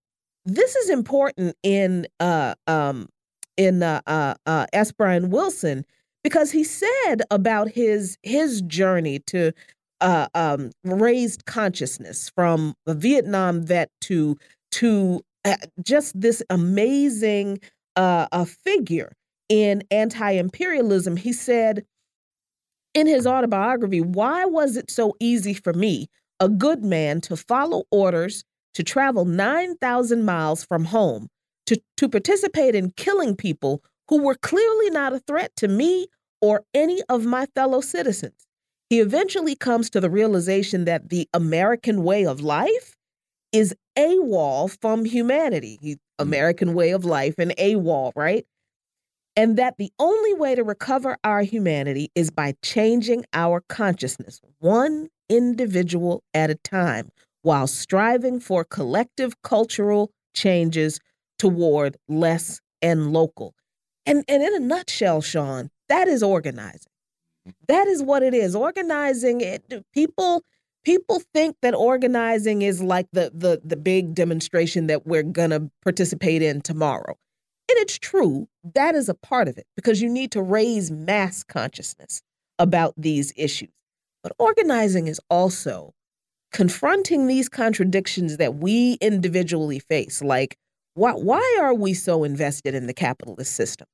this is important in uh um in uh uh, uh S. Brian Willson because he said about his his journey to uh, um, raised consciousness from a Vietnam vet to to uh, just this amazing uh, a figure in anti-imperialism. He said in his autobiography, "Why was it so easy for me, a good man, to follow orders to travel 9,000 miles from home to, to participate in killing people who were clearly not a threat to me or any of my fellow citizens. He eventually comes to the realization that the American way of life is AWOL from humanity. Mm. American way of life and AWOL, right? And that the only way to recover our humanity is by changing our consciousness, one individual at a time, while striving for collective cultural changes toward less and local. And, and in a nutshell, Sean, that is organizing. That is what it is. Organizing it people people think that organizing is like the the the big demonstration that we're going to participate in tomorrow. And it's true, that is a part of it because you need to raise mass consciousness about these issues. But organizing is also confronting these contradictions that we individually face. Like, why, why are we so invested in the capitalist system?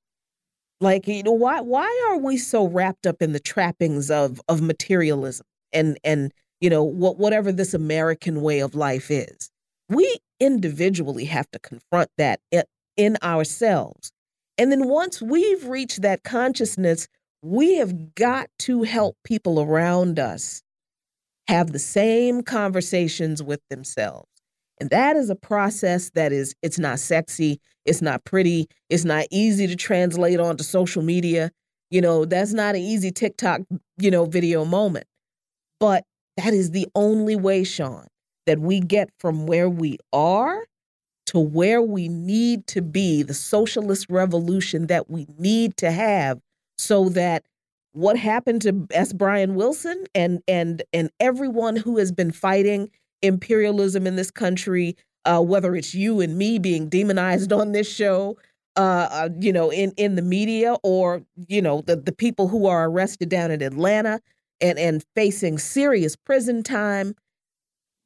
Like, you know, why why are we so wrapped up in the trappings of of materialism and and you know what whatever this American way of life is? We individually have to confront that eh, in ourselves. And then once we've reached that consciousness, we have got to help people around us have the same conversations with themselves. And that is a process that is, it's not sexy, it's not pretty, it's not easy to translate onto social media. You know, that's not an easy TikTok, you know, video moment. But that is the only way, Sean, that we get from where we are to where we need to be, the socialist revolution that we need to have so that what happened to S. Brian Willson and and and everyone who has been fighting imperialism in this country, uh, whether it's you and me being demonized on this show, uh, uh, you know, in in the media, or you know, the the people who are arrested down in Atlanta and and facing serious prison time.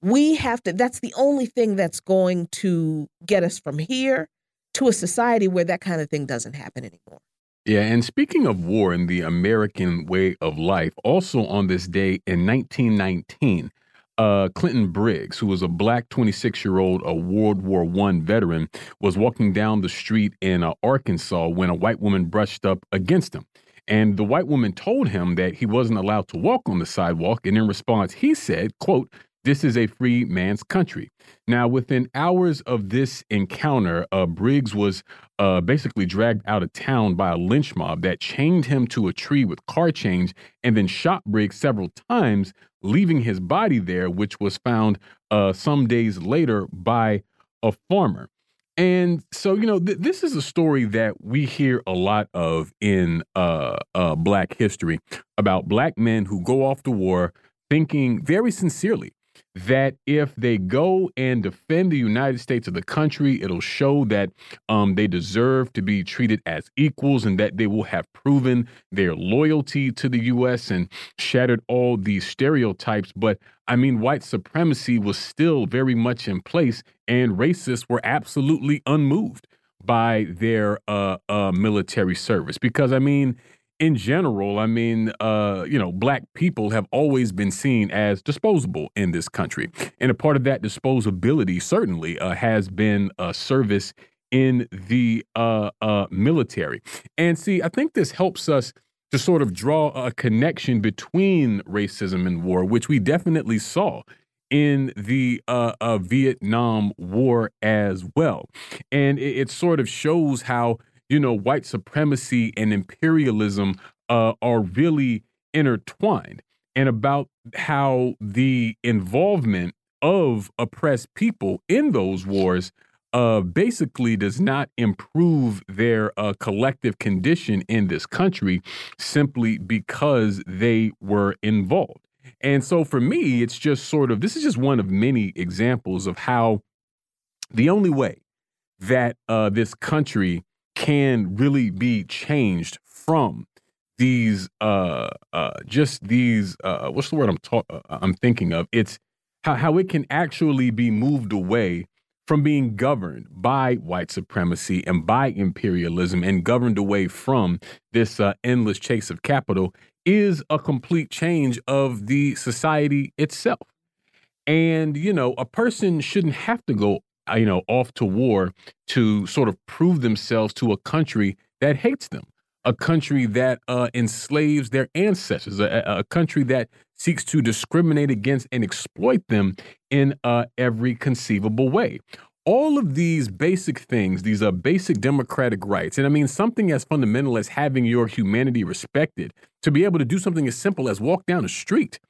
We have to. That's the only thing that's going to get us from here to a society where that kind of thing doesn't happen anymore. Yeah, and speaking of war and the American way of life, also on this day in 1919, uh, Clinton Briggs, who was a black 26 year old, a World War I veteran, was walking down the street in uh, Arkansas when a white woman brushed up against him. And the white woman told him that he wasn't allowed to walk on the sidewalk. And in response, he said, quote, this is a free man's country. Now, within hours of this encounter, uh, Briggs was uh, basically dragged out of town by a lynch mob that chained him to a tree with car chains and then shot Briggs several times, leaving his body there, which was found uh, some days later by a farmer. And so, you know, th this is a story that we hear a lot of in uh, uh, Black history about Black men who go off to war thinking very sincerely that if they go and defend the United States of the country, it'll show that um, they deserve to be treated as equals and that they will have proven their loyalty to the U.S. and shattered all these stereotypes. But I mean, white supremacy was still very much in place, and racists were absolutely unmoved by their uh, uh, military service. Because, I mean, in general, I mean, uh, you know, black people have always been seen as disposable in this country. And a part of that disposability certainly uh, has been a service in the uh, uh, military. And see, I think this helps us to sort of draw a connection between racism and war, which we definitely saw in the uh, uh, Vietnam War as well. And it, it, sort of shows how you know, white supremacy and imperialism uh, are really intertwined, and about how the involvement of oppressed people in those wars uh, basically does not improve their uh, collective condition in this country simply because they were involved. And so for me, it's just sort of this is just one of many examples of how the only way that uh, this country can really be changed from these uh uh just these uh what's the word I'm talking uh, I'm thinking of it's how how it can actually be moved away from being governed by white supremacy and by imperialism and governed away from this uh, endless chase of capital is a complete change of the society itself. And, you know, a person shouldn't have to go, uh, you know, off to war to sort of prove themselves to a country that hates them, a country that uh, enslaves their ancestors, a, a country that seeks to discriminate against and exploit them in uh, every conceivable way. All of these basic things, these are basic democratic rights, and I mean something as fundamental as having your humanity respected, to be able to do something as simple as walk down a street.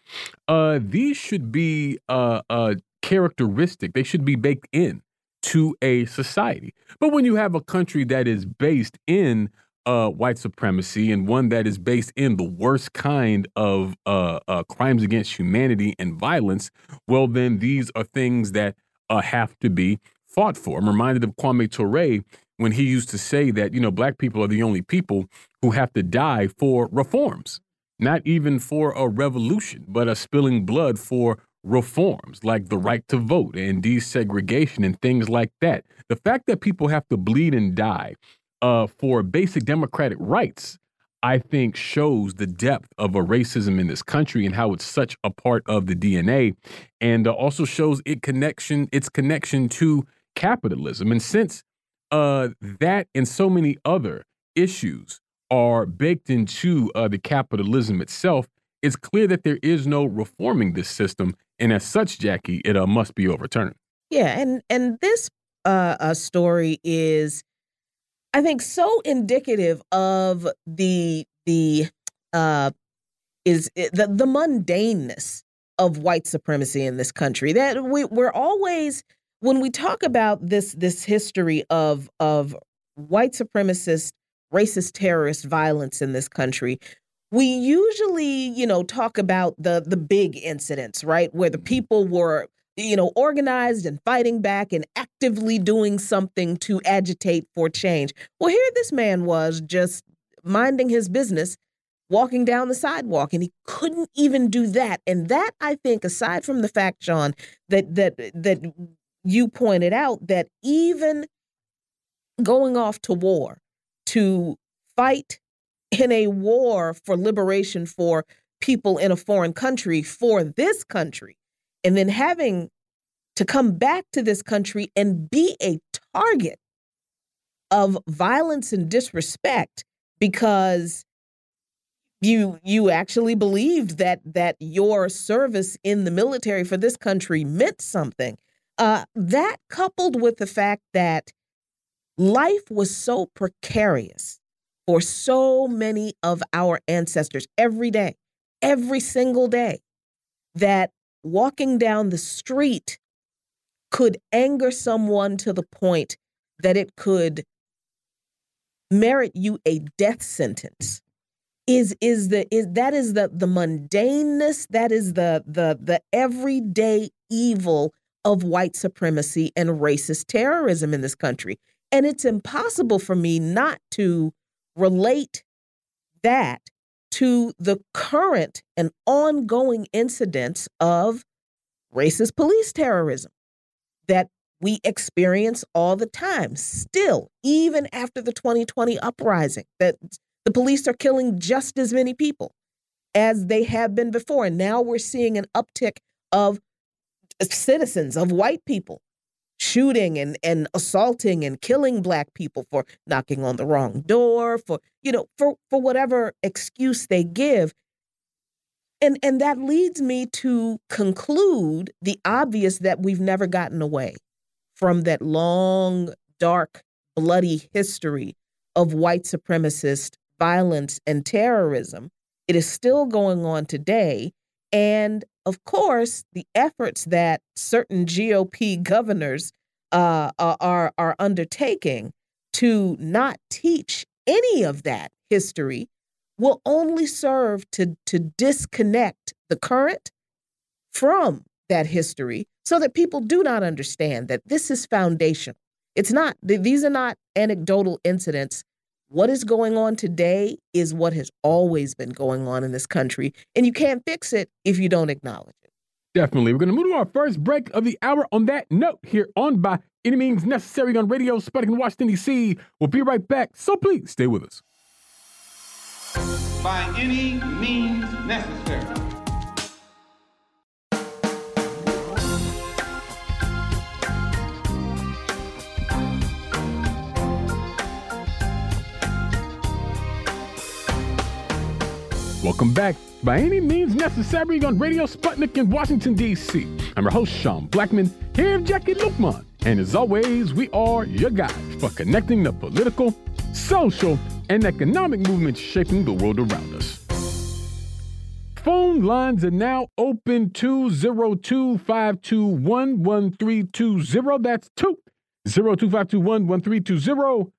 Uh, these should be uh, uh, characteristic. They should be baked in to a society. But when you have a country that is based in uh, white supremacy and one that is based in the worst kind of uh, uh, crimes against humanity and violence, well, then these are things that uh, have to be fought for. I'm reminded of Kwame Ture when he used to say that, you know, black people are the only people who have to die for reforms, not even for a revolution, but a spilling blood for reforms like the right to vote and desegregation and things like that. The fact that people have to bleed and die uh, for basic democratic rights, I think shows the depth of a racism in this country and how it's such a part of the DNA, and uh, also shows it connection its connection to capitalism. And since uh, that and so many other issues are baked into uh, the capitalism itself, it's clear that there is no reforming this system, and as such, Jacquie, it uh, must be overturned. Yeah, and and this uh, uh, story is I think so indicative of the the uh is eh, the the mundaneness of white supremacy in this country that we we're always when we talk about this this history of of white supremacist racist terrorist violence in this country we usually you know talk about the the big incidents right where the mm-hmm. people were you know, organized and fighting back and actively doing something to agitate for change. Well, here this man was just minding his business, walking down the sidewalk, and he couldn't even do that. And that, I think, aside from the fact, John, that that that you pointed out that even going off to war to fight in a war for liberation for people in a foreign country for this country and then having to come back to this country and be a target of violence and disrespect because you you actually believed that that your service in the military for this country meant something. Uh, that coupled with the fact that life was so precarious for so many of our ancestors every day every single day that walking down the street could anger someone to the point that it could merit you a death sentence. Is is the is that is the the mundaneness that is the the the everyday evil of white supremacy and racist terrorism in this country. And it's impossible for me not to relate that to the current and ongoing incidents of racist police terrorism that we experience all the time. Still even after the 2020 uprising that the police are killing just as many people as they have been before. And now we're seeing an uptick of citizens of white people shooting and and assaulting and killing black people for knocking on the wrong door for you know for for whatever excuse they give. And and that leads me to conclude the obvious that we've never gotten away from that long dark bloody history of white supremacist violence and terrorism. It is still going on today and of course the efforts that certain GOP governors uh, are are undertaking to not teach any of that history will only serve to, to disconnect the current from that history so that people do not understand that this is foundational. It's not, these are not anecdotal incidents. What is going on today is what has always been going on in this country, and you can't fix it if you don't acknowledge it. Definitely. We're going to move to our first break of the hour on that note here on By Any Means Necessary on Radio Sputnik in Washington, D.C. We'll be right back, so please stay with us. By any means necessary. Welcome back. By any means necessary on Radio Sputnik in Washington, D.C. I'm your host, Sean Blackmon, here with Jacquie Luqman. And as always, we are your guide for connecting the political, social, and economic movements shaping the world around us. Phone lines are now open 202 521 1320. That's 202 521 1320.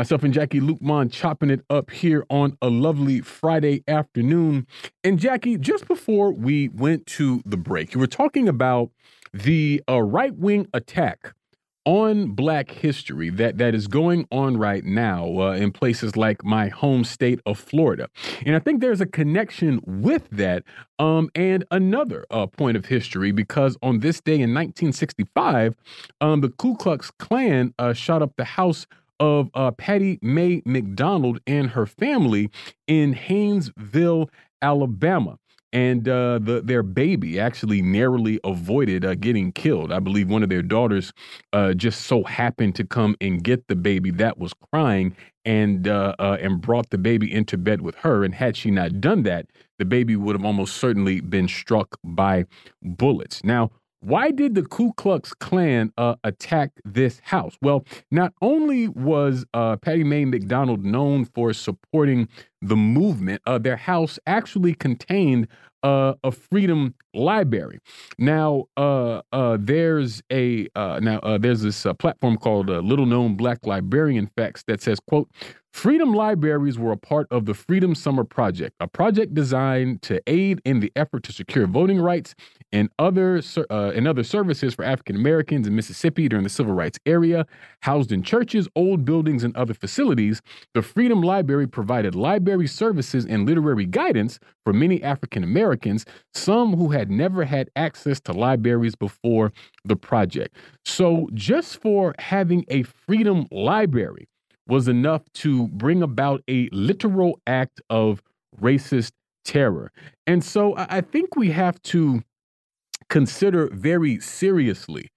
Myself and Jacquie Luqman chopping it up here on a lovely Friday afternoon. And Jacquie, just before we went to the break, you were talking about the uh, right wing attack on Black history that that is going on right now uh, in places like my home state of Florida, and I think there's a connection with that um, and another uh, point of history because on this day in 1965, um, the Ku Klux Klan uh, shot up the house of uh, Patty Mae McDonald and her family in Haynesville, Alabama. And uh, the, their baby actually narrowly avoided uh, getting killed. I believe one of their daughters uh, just so happened to come and get the baby that was crying and uh, uh, and brought the baby into bed with her. And had she not done that, the baby would have almost certainly been struck by bullets. Now, why did the Ku Klux Klan uh, attack this house? Well, not only was uh, Patty Mae McDonald known for supporting the movement, uh, their house actually contained uh, a freedom library. Now, uh, uh, there's a now there's this platform called Little Known Black Librarian Facts that says, "quote Freedom libraries were a part of the Freedom Summer Project, a project designed to aid in the effort to secure voting rights and other uh, and other services for African Americans in Mississippi during the civil rights era. Housed in churches, old buildings, and other facilities, the Freedom Library provided library services and literary guidance for many African Americans, some who had never had access to libraries before the project. So, just for having a Freedom Library was enough to bring about a literal act of racist terror. And so I think we have to consider very seriously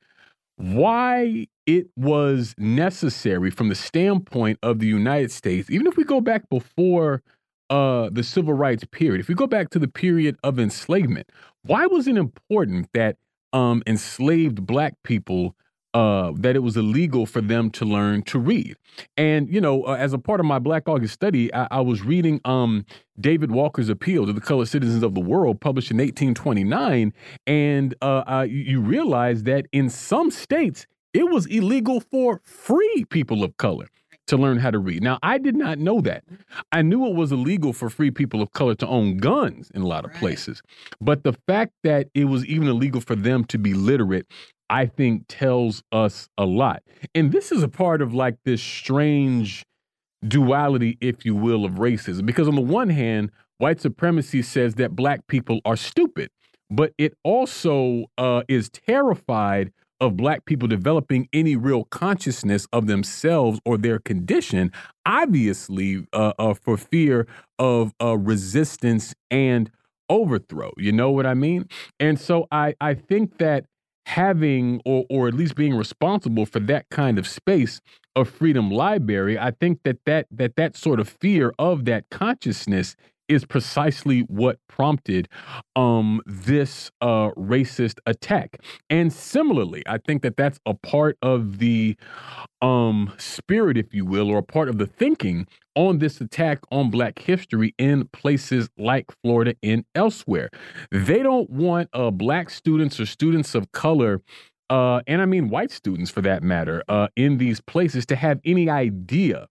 why it was necessary from the standpoint of the United States, even if we go back before uh, the civil rights period, if we go back to the period of enslavement, why was it important that um, enslaved black people uh, that it was illegal for them to learn to read. And, you know, uh, as a part of my Black August study, I, I was reading um, David Walker's Appeal to the Colored Citizens of the World, published in 1829. And uh, you realize that in some states, it was illegal for free people of color to learn how to read. Now, I did not know that. I knew it was illegal for free people of color to own guns in a lot of right. places. But the fact that it was even illegal for them to be literate I think tells us a lot. And this is a part of like this strange duality, if you will, of racism. Because on the one hand, white supremacy says that black people are stupid, but it also uh, is terrified of black people developing any real consciousness of themselves or their condition, obviously uh, uh, for fear of uh, resistance and overthrow. You know what I mean? And so I, I think that having or or at least being responsible for that kind of space of freedom library i think that that that that sort of fear of that consciousness is precisely what prompted um, this uh, racist attack. And similarly, I think that that's a part of the um, spirit, if you will, or a part of the thinking on this attack on Black history in places like Florida and elsewhere. They don't want uh, Black students or students of color. Uh, and I mean white students for that matter, uh, in these places to have any idea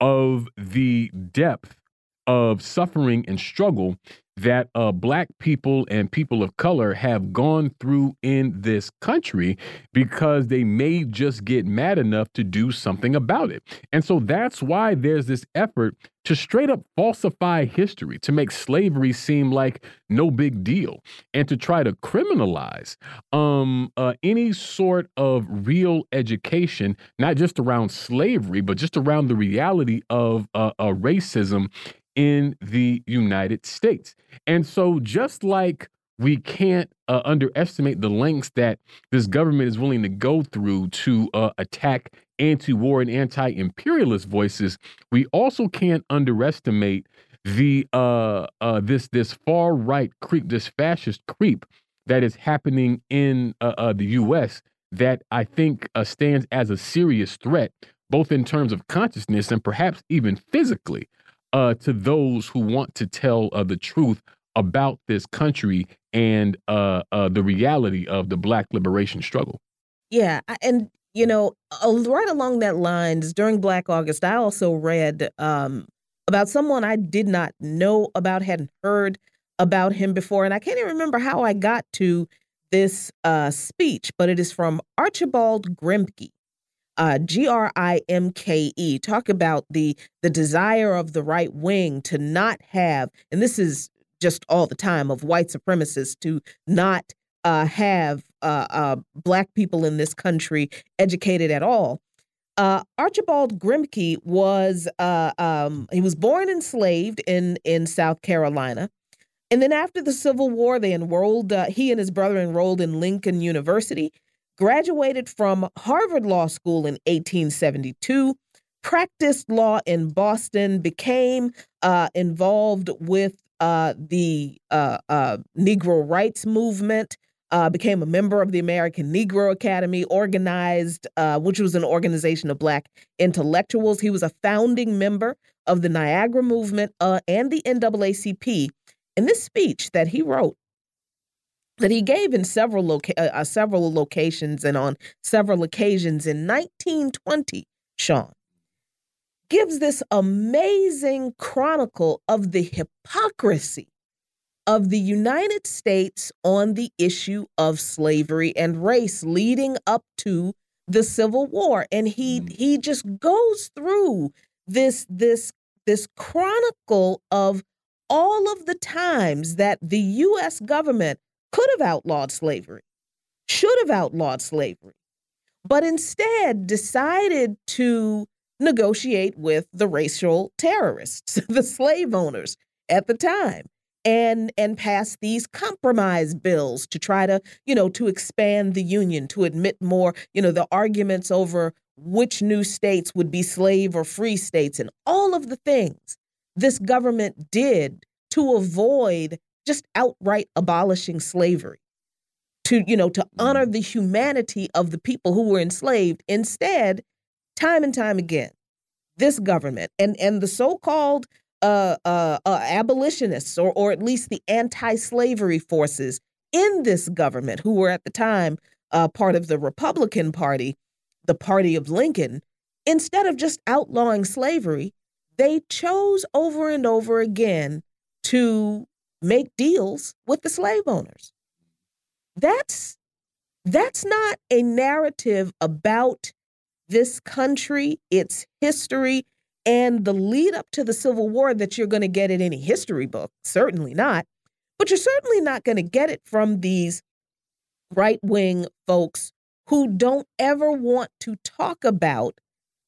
of the depth of suffering and struggle that uh, black people and people of color have gone through in this country because they may just get mad enough to do something about it. And so that's why there's this effort to straight up falsify history, to make slavery seem like no big deal, and to try to criminalize um, uh, any sort of real education, not just around slavery, but just around the reality of uh, uh, racism in the United States. And so, just like we can't uh, underestimate the lengths that this government is willing to go through to uh, attack anti-war and anti-imperialist voices, we also can't underestimate the uh, uh, this this far right creep, this fascist creep that is happening in uh, uh the U.S. that I think stands as a serious threat, both in terms of consciousness and perhaps even physically, uh, to those who want to tell the truth about this country and the reality of the Black liberation struggle. Yeah, and you know, right along that lines, during Black August, I also read um, about someone I did not know about, hadn't heard about him before, and I can't even remember how I got to this uh, speech, but it is from Archibald Grimke, uh, G R I M K E. Talk about the the desire of the right wing to not have, and this is just all the time of white supremacists to not uh, have uh, uh, black people in this country educated at all. Uh, Archibald Grimke was uh, um, he was born enslaved in in South Carolina, and then after the Civil War, they enrolled. Uh, he and his brother enrolled in Lincoln University. Graduated from Harvard Law School in 1872. Practiced law in Boston. Became involved with the Negro rights movement uh, became a member of the American Negro Academy, organized, uh, which was an organization of Black intellectuals. He was a founding member of the Niagara Movement uh, and the NAACP. In this speech that he wrote, that he gave in several loca- uh, uh, several locations and on several occasions in 1920, Sean gives this amazing chronicle of the hypocrisy of the United States on the issue of slavery and race leading up to the Civil War. And he mm. he just goes through this this this chronicle of all of the times that the US government could have outlawed slavery, should have outlawed slavery, but instead decided to negotiate with the racial terrorists, the slave owners at the time and and pass these compromise bills to try to you know to expand the union to admit more you know the arguments over which new states would be slave or free states and all of the things this government did to avoid just outright abolishing slavery to you know to honor mm-hmm. the humanity of the people who were enslaved instead time and time again this government and and the so-called uh, uh, uh, abolitionists or, or at least the anti slavery forces in this government, who were at the time uh, part of the Republican Party, the party of Lincoln, instead of just outlawing slavery, they chose over and over again to make deals with the slave owners. That's that's not a narrative about this country, its history, and the lead up to the Civil War that you're going to get in any history book. Certainly not. But you're certainly not going to get it from these right wing folks who don't ever want to talk about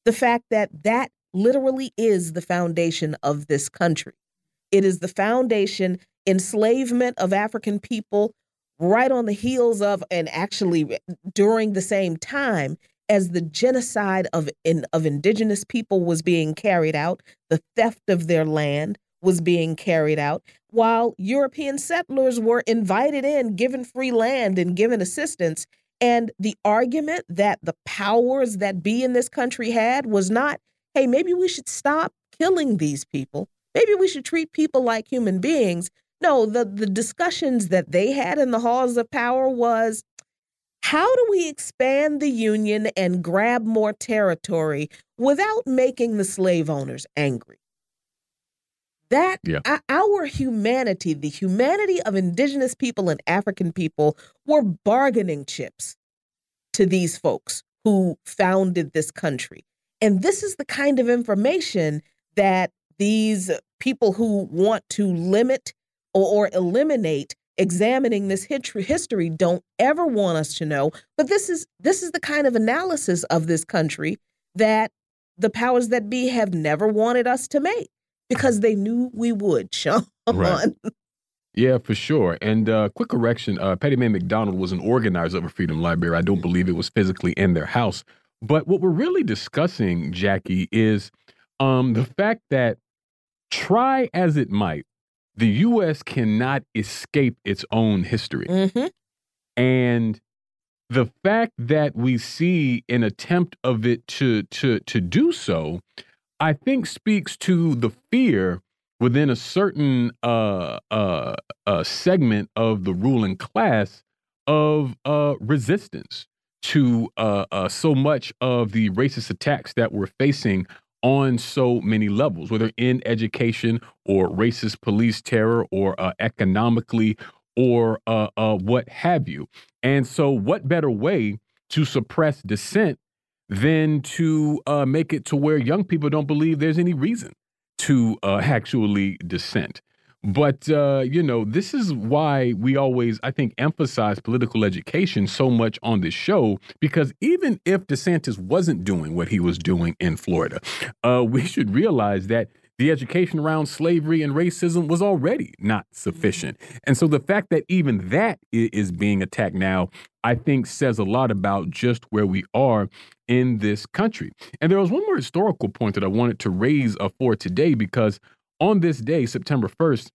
the fact that that literally is the foundation of this country. It is the foundation, enslavement of African people right on the heels of, and actually during the same time, as the genocide of in, of indigenous people was being carried out, the theft of their land was being carried out, while European settlers were invited in, given free land and given assistance. And the argument that the powers that be in this country had was not, hey, maybe we should stop killing these people. Maybe we should treat people like human beings. No, the, the discussions that they had in the halls of power was how do we expand the union and grab more territory without making the slave owners angry? That yeah. our humanity, the humanity of indigenous people and African people were bargaining chips to these folks who founded this country. And this is the kind of information that these people who want to limit or, or eliminate examining this history don't ever want us to know but this is this is the kind of analysis of this country that the powers that be have never wanted us to make because they knew we would, Sean. Right. Yeah, for sure. And uh, quick correction: uh, Patty Mae McDonald was an organizer of a Freedom Library. I don't believe it was physically in their house. But what we're really discussing, Jacquie, is um, the fact that try as it might, the U.S. cannot escape its own history. Mm -hmm. And the fact that we see an attempt of it to to to do so I think speaks to the fear within a certain uh, uh, uh, segment of the ruling class of uh, resistance to uh, uh, so much of the racist attacks that we're facing on so many levels, whether in education or racist police terror or economically or what have you. And so, what better way to suppress dissent than to uh, make it to where young people don't believe there's any reason to uh, actually dissent. But, uh, you know, this is why we always, I think, emphasize political education so much on this show, because even if DeSantis wasn't doing what he was doing in Florida, uh, we should realize that the education around slavery and racism was already not sufficient. And so the fact that even that is being attacked now, I think says a lot about just where we are in this country. And there was one more historical point that I wanted to raise uh, for today because on this day, September 1st,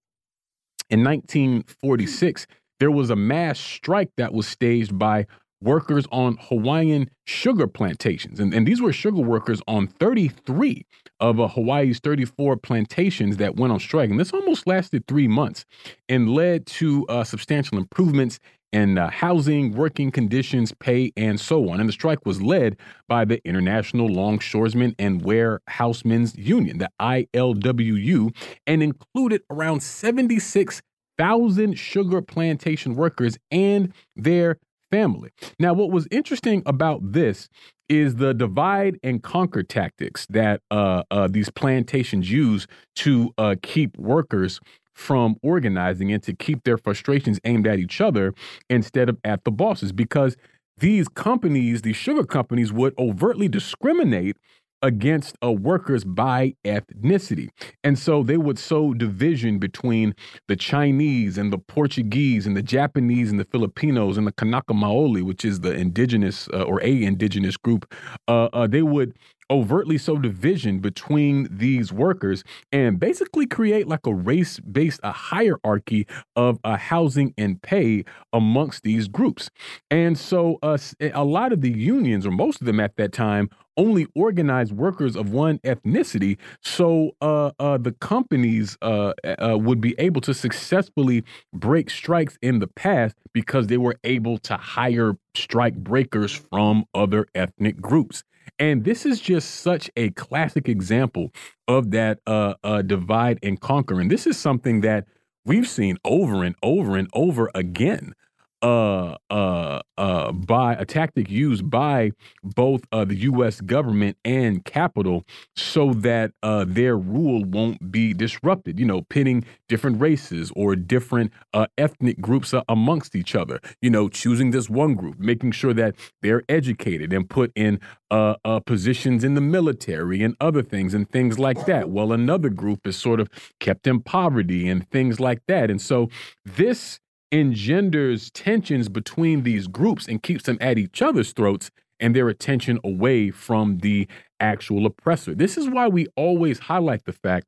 in 1946, there was a mass strike that was staged by workers on Hawaiian sugar plantations. And, and these were sugar workers on 33 of uh, Hawaii's 34 plantations that went on strike. And this almost lasted three months and led to uh, substantial improvements in uh, housing, working conditions, pay, and so on. And the strike was led by the International Longshoremen and Warehousemen's Union, the ILWU, and included around 76,000 sugar plantation workers and their family. Now, what was interesting about this is the divide and conquer tactics that uh, uh, these plantations use to uh, keep workers from organizing and to keep their frustrations aimed at each other instead of at the bosses because these companies, these sugar companies, would overtly discriminate against uh, workers by ethnicity. And so they would sow division between the Chinese and the Portuguese and the Japanese and the Filipinos and the Kanaka Maoli, which is the indigenous uh, or a indigenous group. Uh, uh they would overtly sow division between these workers and basically create like a race based a hierarchy of uh, housing and pay amongst these groups and so uh, a lot of the unions or most of them at that time only organized workers of one ethnicity. So uh, uh, the companies uh, uh, would be able to successfully break strikes in the past because they were able to hire strike breakers from other ethnic groups. And this is just such a classic example of that uh, uh, divide and conquer. And this is something that we've seen over and over and over again uh, uh, uh, by a tactic used by both uh, the U.S. government and capital so that uh, their rule won't be disrupted. You know, pitting different races or different uh, ethnic groups uh, amongst each other. You know, choosing this one group, making sure that they're educated and put in uh, uh, positions in the military and other things and things like that. Well, another group is sort of kept in poverty and things like that. And so this engenders tensions between these groups and keeps them at each other's throats and their attention away from the actual oppressor. This is why we always highlight the fact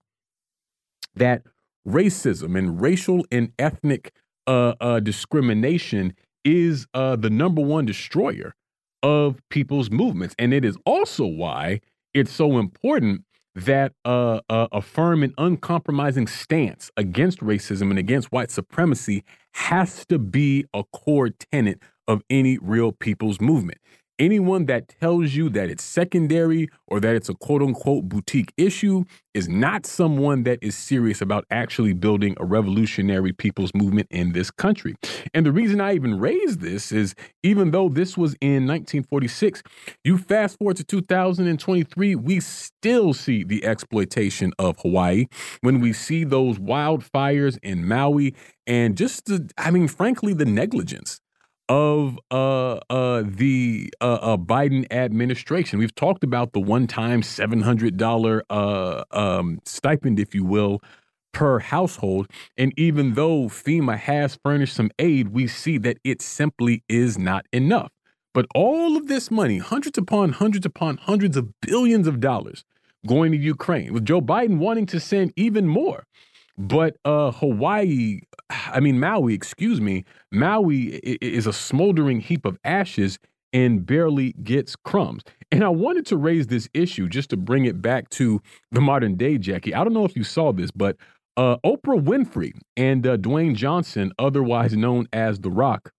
that racism and racial and ethnic uh, uh, discrimination is uh, the number one destroyer of people's movements. And it is also why it's so important that uh, uh, a firm and uncompromising stance against racism and against white supremacy has to be a core tenet of any real people's movement. Anyone that tells you that it's secondary or that it's a quote unquote boutique issue is not someone that is serious about actually building a revolutionary people's movement in this country. And the reason I even raise this is even though this was in 1946, you fast forward to 2023, we still see the exploitation of Hawaii when we see those wildfires in Maui and just the, I mean, frankly, the negligence of uh, uh, the uh, uh, Biden administration. We've talked about the one-time seven hundred dollar uh, um, stipend, if you will, per household. And even though FEMA has furnished some aid, we see that it simply is not enough. But all of this money, hundreds upon hundreds upon hundreds of billions of dollars, going to Ukraine, with Joe Biden wanting to send even more. But uh, Hawaii, I mean, Maui, excuse me, Maui is a smoldering heap of ashes and barely gets crumbs. And I wanted to raise this issue just to bring it back to the modern day, Jacquie. I don't know if you saw this, but uh, Oprah Winfrey and uh, Dwayne Johnson, otherwise known as The Rock,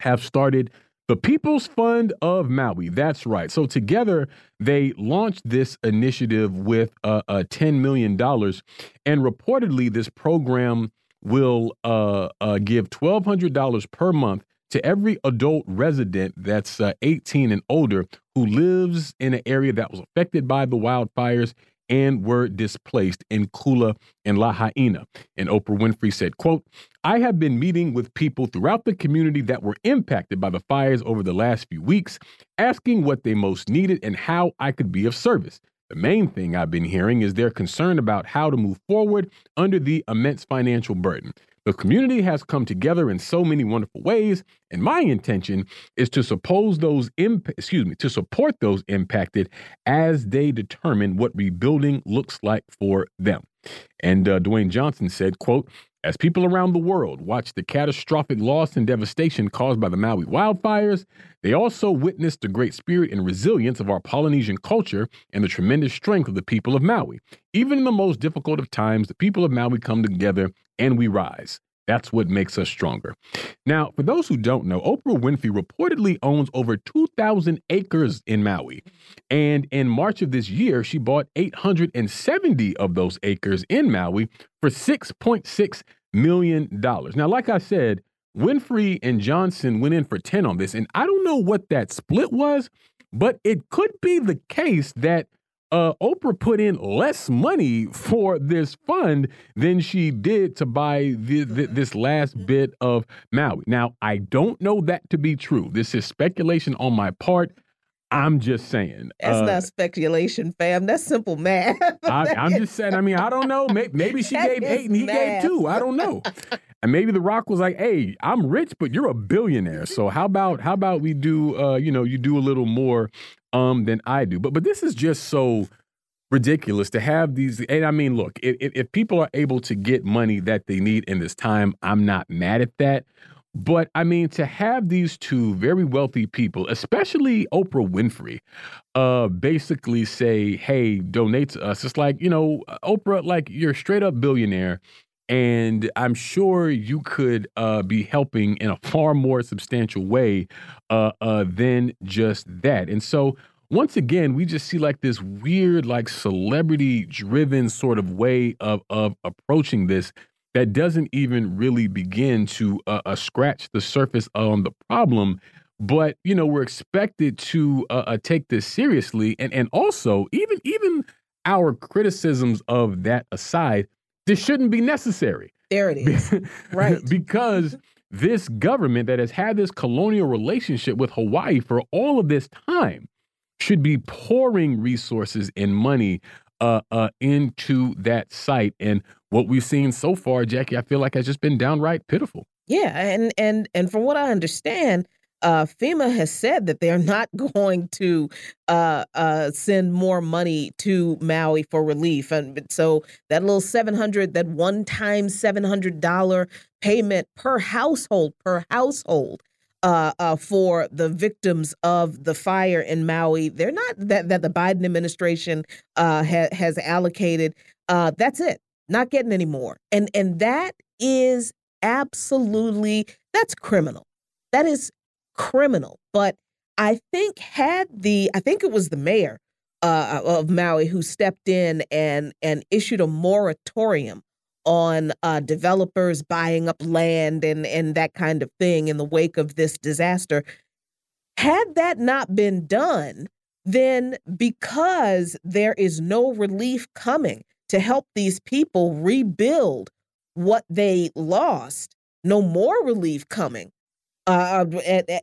have started the People's Fund of Maui. That's right. So together they launched this initiative with uh, uh, $10 million. And reportedly, this program will uh, uh give $1,200 per month to every adult resident that's uh, 18 and older who lives in an area that was affected by the wildfires and were displaced in Kula and Lahaina. And Oprah Winfrey said, quote, I have been meeting with people throughout the community that were impacted by the fires over the last few weeks, asking what they most needed and how I could be of service. The main thing I've been hearing is their concern about how to move forward under the immense financial burden. The community has come together in so many wonderful ways, and my intention is to suppose those imp- excuse me, to support those impacted as they determine what rebuilding looks like for them. And uh, Dwayne Johnson said, quote, as people around the world watch the catastrophic loss and devastation caused by the Maui wildfires, they also witnessed the great spirit and resilience of our Polynesian culture and the tremendous strength of the people of Maui. Even in the most difficult of times, the people of Maui come together and we rise. That's what makes us stronger. Now, for those who don't know, Oprah Winfrey reportedly owns over 2,000 acres in Maui. And in March of this year, she bought 870 of those acres in Maui for $6.6 million. Now, like I said, Winfrey and Johnson went in for 10 on this. And I don't know what that split was, but it could be the case that uh, Oprah put in less money for this fund than she did to buy the, the, this last bit of Maui. Now, I don't know that to be true. This is speculation on my part. I'm just saying. That's uh, not speculation, fam. That's simple math. I, am just saying. I mean, I don't know. Maybe, maybe she gave eight and he math. gave two. I don't know. and maybe The Rock was like, "Hey, I'm rich, but you're a billionaire. So how about how about we do? Uh, you know, you do a little more um than I do. But but this is just so ridiculous to have these. And I mean, look, if, if people are able to get money that they need in this time, I'm not mad at that. But I mean, to have these two very wealthy people, especially Oprah Winfrey, uh, basically say, "Hey, donate to us." It's like you know, Oprah, like you're a straight up billionaire, and I'm sure you could uh, be helping in a far more substantial way uh, uh, than just that. And so, once again, we just see like this weird, like celebrity driven sort of way of of approaching this that doesn't even really begin to uh, uh, scratch the surface on the problem. But you know, we're expected to uh, take this seriously, and and also even even our criticisms of that aside, this shouldn't be necessary. There it is, right? because this government that has had this colonial relationship with Hawaii for all of this time should be pouring resources and money uh, uh, into that site. And what we've seen so far, Jacquie, I feel like has just been downright pitiful. Yeah, and and and from what I understand, uh, FEMA has said that they're not going to uh, uh, send more money to Maui for relief, and so that little seven hundred, that one-time seven hundred dollar payment per household per household uh, uh, for the victims of the fire in Maui. They're not that that the Biden administration uh, ha has allocated. Uh, that's it. Not getting any more. And and that is absolutely that's criminal. That is criminal. But I think had the I think it was the mayor uh, of Maui who stepped in and and issued a moratorium on uh, developers buying up land and and that kind of thing in the wake of this disaster. Had that not been done, then because there is no relief coming to help these people rebuild what they lost, no more relief coming uh,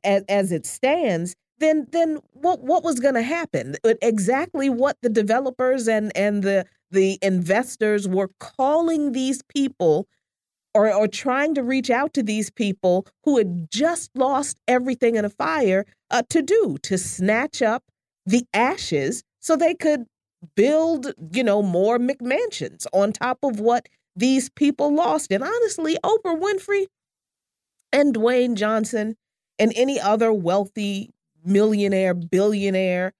as, as it stands, then then what what was going to happen? Exactly what the developers and and the the investors were calling these people or, or trying to reach out to these people who had just lost everything in a fire uh, to do to snatch up the ashes so they could build you know more mcmansions on top of what these people lost and honestly oprah winfrey and dwayne johnson and any other wealthy millionaire billionaire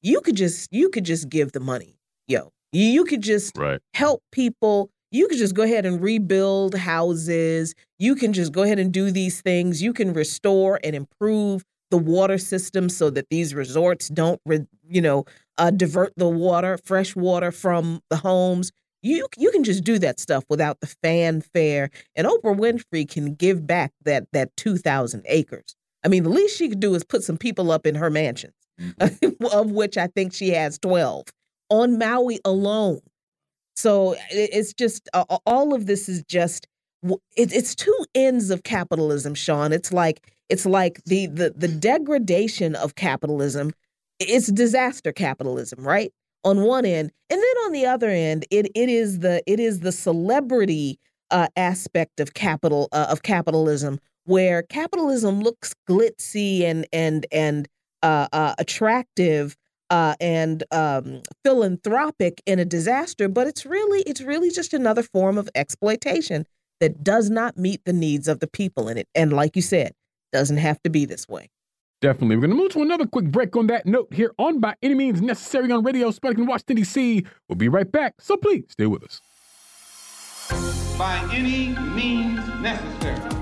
you could just you could just give the money yo you could just right. help people. You could just go ahead and rebuild houses. You can just go ahead and do these things. You can restore and improve the water system so that these resorts don't, you know, uh, divert the water, fresh water from the homes. You you can just do that stuff without the fanfare. And Oprah Winfrey can give back that that two thousand acres. I mean, the least she could do is put some people up in her mansions, mm -hmm. of which I think she has twelve on Maui alone. So it's just all of this is just it's two ends of capitalism, Sean. It's like it's like the the the degradation of capitalism. It's disaster capitalism, right? On one end, and then on the other end, it it is the it is the celebrity uh, aspect of capital uh, of capitalism, where capitalism looks glitzy and and and uh, uh attractive uh, and um, philanthropic in a disaster, but it's really it's really just another form of exploitation that does not meet the needs of the people in it. And like you said, doesn't have to be this way. Definitely. We're going to move to another quick break on that note here on By Any Means Necessary on Radio Sputnik in Washington, D.C. We'll be right back, so please stay with us. By any means necessary.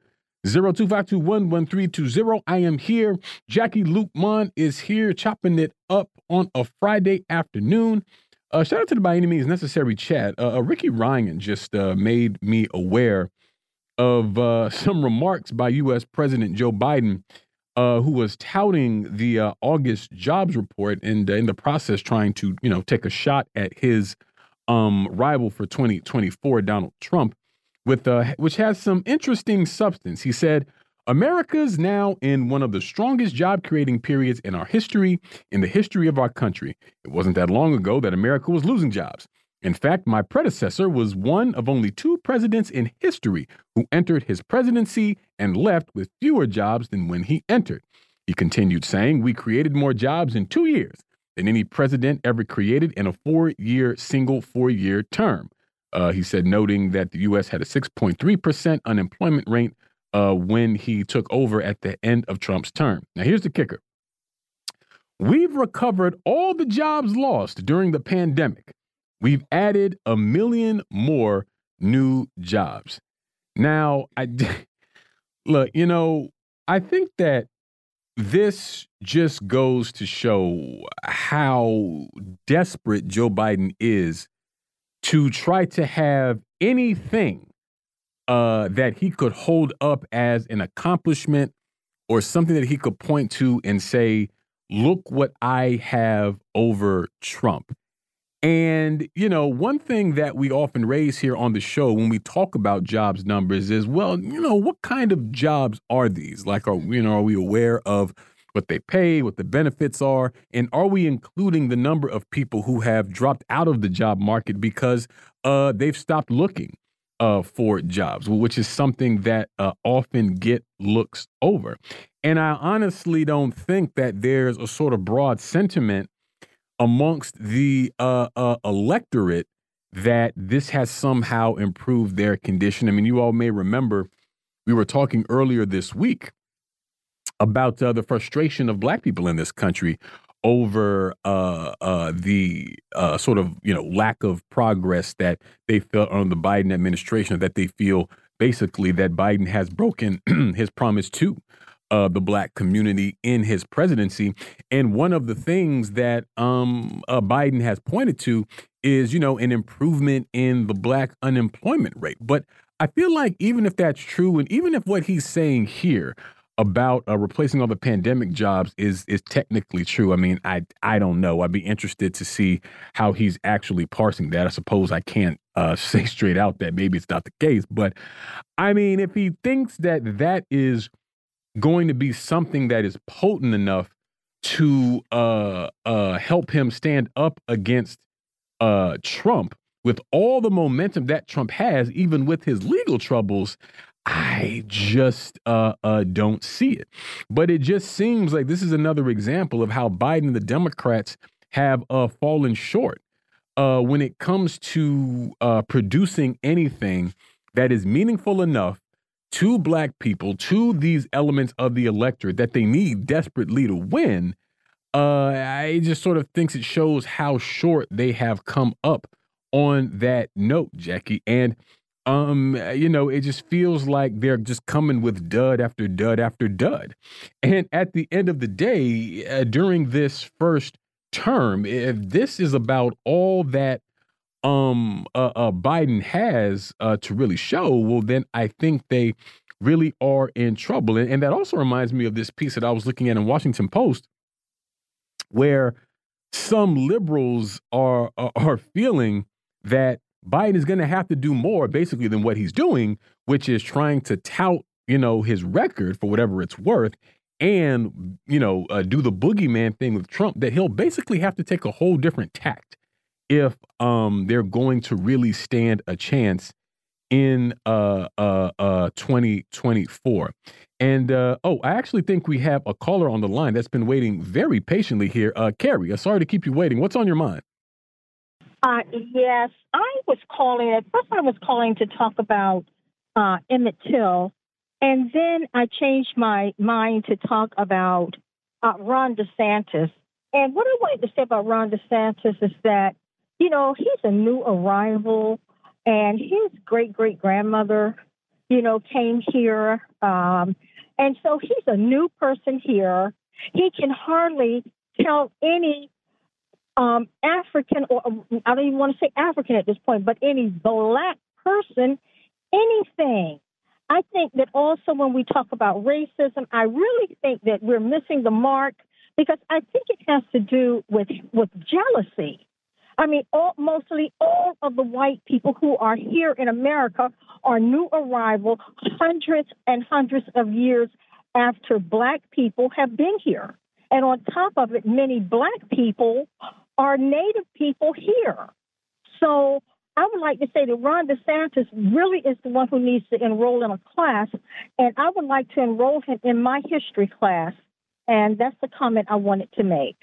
0252111320. I am here. Jacquie Luqman is here chopping it up on a Friday afternoon. Uh, shout out to the By Any Means Necessary chat. Uh, uh, Ricky Ryan just uh, made me aware of uh, some remarks by U.S. President Joe Biden, uh, who was touting the August jobs report and in the process trying to, you know, take a shot at his um, rival for 2024, Donald Trump with uh, which has some interesting substance. He said, America's now in one of the strongest job creating periods in our history, in the history of our country. It wasn't that long ago that America was losing jobs. In fact, my predecessor was one of only two presidents in history who entered his presidency and left with fewer jobs than when he entered. He continued saying, We created more jobs in two years than any president ever created in a four year, single four year term. Uh, he said, noting that the U.S. had a 6.3% unemployment rate uh, when he took over at the end of Trump's term. Now, here's the kicker We've recovered all the jobs lost during the pandemic. We've added a million more new jobs. Now, I look, you know, I think that this just goes to show how desperate Joe Biden is to try to have anything uh, that he could hold up as an accomplishment or something that he could point to and say, look what I have over Trump. And, you know, one thing that we often raise here on the show when we talk about jobs numbers is, well, you know, what kind of jobs are these? Like, are, you know, are we aware of what they pay, what the benefits are, and are we including the number of people who have dropped out of the job market because uh, they've stopped looking? uh, for jobs, which is something that uh, often get looks over. And I honestly don't think that there's a sort of broad sentiment amongst the uh, uh, electorate that this has somehow improved their condition. I mean, you all may remember we were talking earlier this week about uh, the frustration of black people in this country over uh, uh, the uh, sort of you know lack of progress that they felt on the Biden administration, that they feel basically that Biden has broken his promise to uh, the black community in his presidency. And one of the things that um, uh, Biden has pointed to is, you know, an improvement in the black unemployment rate. But I feel like even if that's true, and even if what he's saying here about uh, replacing all the pandemic jobs is is technically true. I mean, I I don't know. I'd be interested to see how he's actually parsing that. I suppose I can't uh, say straight out that maybe it's not the case, but I mean, if he thinks that that is going to be something that is potent enough to uh, uh, help him stand up against uh, Trump with all the momentum that Trump has, even with his legal troubles, I just uh, uh, don't see it. But it just seems like this is another example of how Biden and the Democrats have uh, fallen short uh, when it comes to uh, producing anything that is meaningful enough to black people, to these elements of the electorate that they need desperately to win. Uh, I just sort of thinks it shows how short they have come up on that note, Jacquie. And um you know it just feels like they're just coming with dud after dud after dud. And at the end of the day uh, during this first term if this is about all that um uh, uh Biden has uh to really show well then I think they really are in trouble. And, and that also reminds me of this piece that I was looking at in Washington Post where some liberals are are, are feeling that Biden is going to have to do more basically than what he's doing, which is trying to tout, you know, his record for whatever it's worth and, you know, uh, do the boogeyman thing with Trump that he'll basically have to take a whole different tact if um, they're going to really stand a chance in uh, uh, uh, 2024. And uh, oh, I actually think we have a caller on the line that's been waiting very patiently here. Uh, Carrie, uh, sorry to keep you waiting. What's on your mind? Uh, yes, I was calling. At first, I was calling to talk about uh, Emmett Till, and then I changed my mind to talk about uh, Ron DeSantis. And what I wanted to say about Ron DeSantis is that, you know, he's a new arrival, and his great great grandmother, you know, came here. Um, and so he's a new person here. He can hardly tell any um, African, or I don't even want to say African at this point, but any black person, anything. I think that also when we talk about racism, I really think that we're missing the mark because I think it has to do with with jealousy. I mean, all, mostly all of the white people who are here in America are new arrival, hundreds and hundreds of years after black people have been here. And on top of it, many black people are native people here. So I would like to say that Ron DeSantis really is the one who needs to enroll in a class, and I would like to enroll him in my history class. And that's the comment I wanted to make.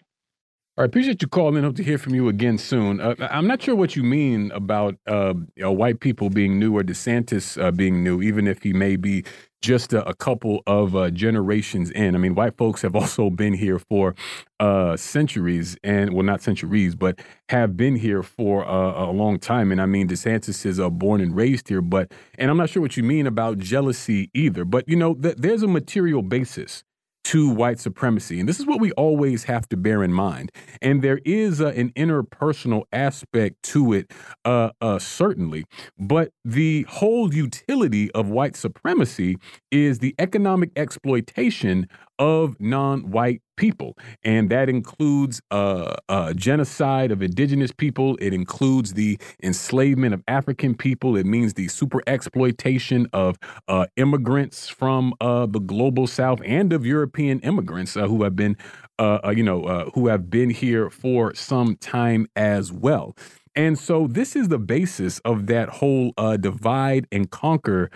I appreciate you calling. Hope to hear from you again soon. Uh, I'm not sure what you mean about uh, you know, white people being new or DeSantis uh, being new, even if he may be just a, a couple of uh, generations in. I mean, white folks have also been here for uh, centuries, and well, not centuries, but have been here for a long time. And I mean, DeSantis is uh, born and raised here, but and I'm not sure what you mean about jealousy either. But you know, th there's a material basis to white supremacy. And this is what we always have to bear in mind. And there is an interpersonal aspect to it, uh, uh, certainly. But the whole utility of white supremacy is the economic exploitation of non-white people, and that includes uh, uh, genocide of indigenous people. It includes the enslavement of African people. It means the super exploitation of uh, immigrants from uh, the global South and of European immigrants uh, who have been, uh, you know, who have been here for some time as well. And so this is the basis of that whole divide and conquer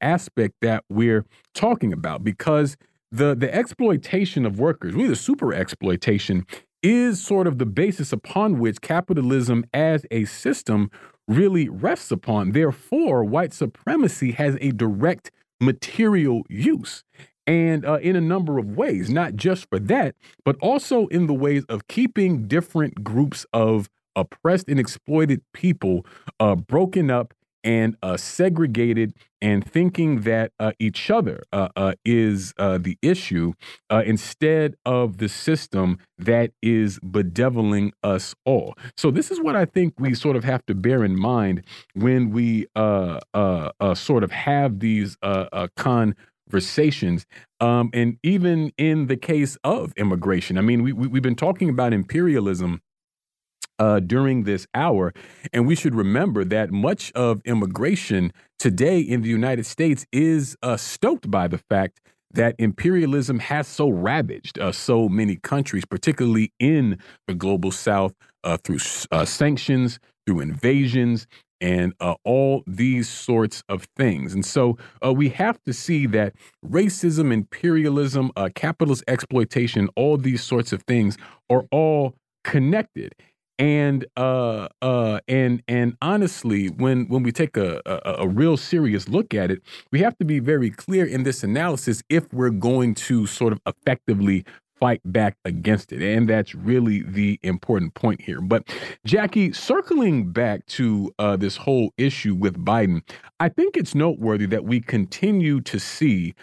aspect that we're talking about because the the exploitation of workers, really the super exploitation, is sort of the basis upon which capitalism as a system really rests upon. Therefore, white supremacy has a direct material use and uh, in a number of ways, not just for that, but also in the ways of keeping different groups of oppressed and exploited people uh, broken up and uh, segregated and thinking that uh, each other uh, uh is uh, the issue uh, instead of the system that is bedeviling us all. So, this is what I think we sort of have to bear in mind when we sort of have these conversations. Um, and even in the case of immigration, I mean, we, we, we've been talking about imperialism uh, during this hour. And we should remember that much of immigration today in the United States is uh, stoked by the fact that imperialism has so ravaged uh, so many countries, particularly in the global south, uh, through uh, sanctions, through invasions, and uh, all these sorts of things. And so uh, we have to see that racism, imperialism, uh, capitalist exploitation, all these sorts of things are all connected and uh uh and and honestly when when we take a, a, a real serious look at it we have to be very clear in this analysis if we're going to sort of effectively fight back against it and that's really the important point here but jacquie circling back to uh, this whole issue with biden i think it's noteworthy that we continue to see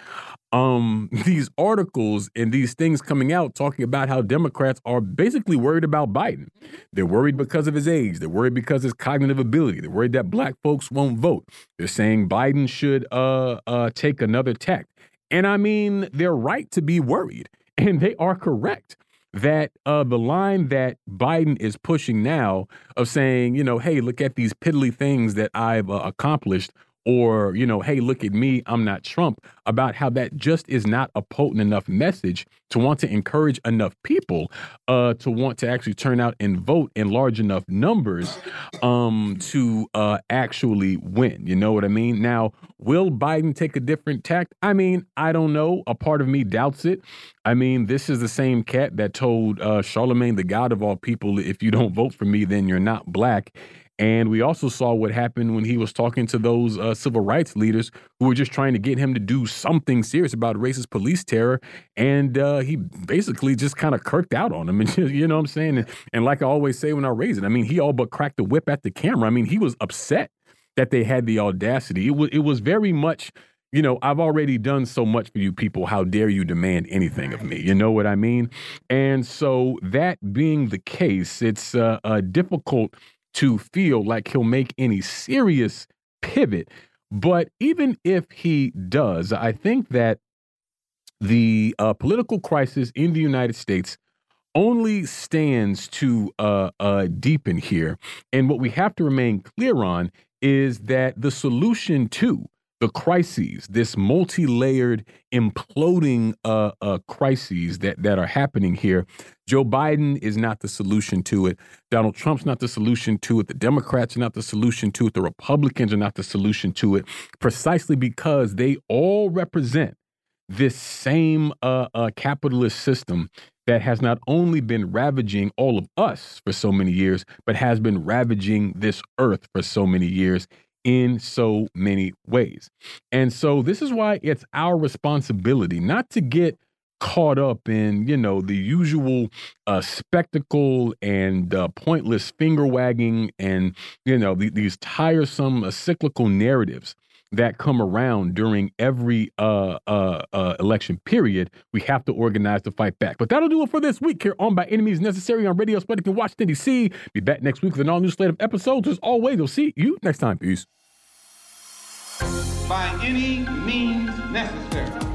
um these articles and these things coming out talking about how Democrats are basically worried about Biden. They're worried because of his age. They're worried because of his cognitive ability. They're worried that black folks won't vote. They're saying Biden should uh uh take another tack. And I mean, they're right to be worried, and they are correct that uh, the line that Biden is pushing now of saying, you know, hey, look at these piddly things that I've uh, accomplished or, you know, hey, look at me, I'm not Trump, about how that just is not a potent enough message to want to encourage enough people uh, to want to actually turn out and vote in large enough numbers um, to uh, actually win. You know what I mean? Now, will Biden take a different tact? I mean, I don't know. A part of me doubts it. I mean, this is the same cat that told uh, Charlamagne, the God of all people, if you don't vote for me, then you're not black. And we also saw what happened when he was talking to those uh, civil rights leaders who were just trying to get him to do something serious about racist police terror. And uh, he basically just kind of kirked out on them. And you know what I'm saying? And, and, like I always say when I raise it, I mean, he all but cracked the whip at the camera. I mean, he was upset that they had the audacity. It was, it was very much you know, I've already done so much for you people. How dare you demand anything of me? You know what I mean? And so, that being the case, it's uh, difficult to feel like he'll make any serious pivot. But even if he does, I think that the uh, political crisis in the United States only stands to uh, uh, deepen here. And what we have to remain clear on is that the solution to the crises, this multi-layered imploding uh, uh, crises that that are happening here. Joe Biden is not the solution to it. Donald Trump's not the solution to it. The Democrats are not the solution to it. The Republicans are not the solution to it, precisely because they all represent this same uh, uh capitalist system that has not only been ravaging all of us for so many years, but has been ravaging this earth for so many years in so many ways. And so this is why it's our responsibility not to get caught up in, you know, the usual uh, spectacle and uh, pointless finger wagging and, you know, the, these tiresome uh, cyclical narratives that come around during every uh, uh, uh, election period, we have to organize to fight back. But that'll do it for this week here on By Any Means Necessary on Radio Sputnik in Washington, D.C. Be back next week with an all new slate of episodes. As always, we'll see you next time. Peace. By any means necessary.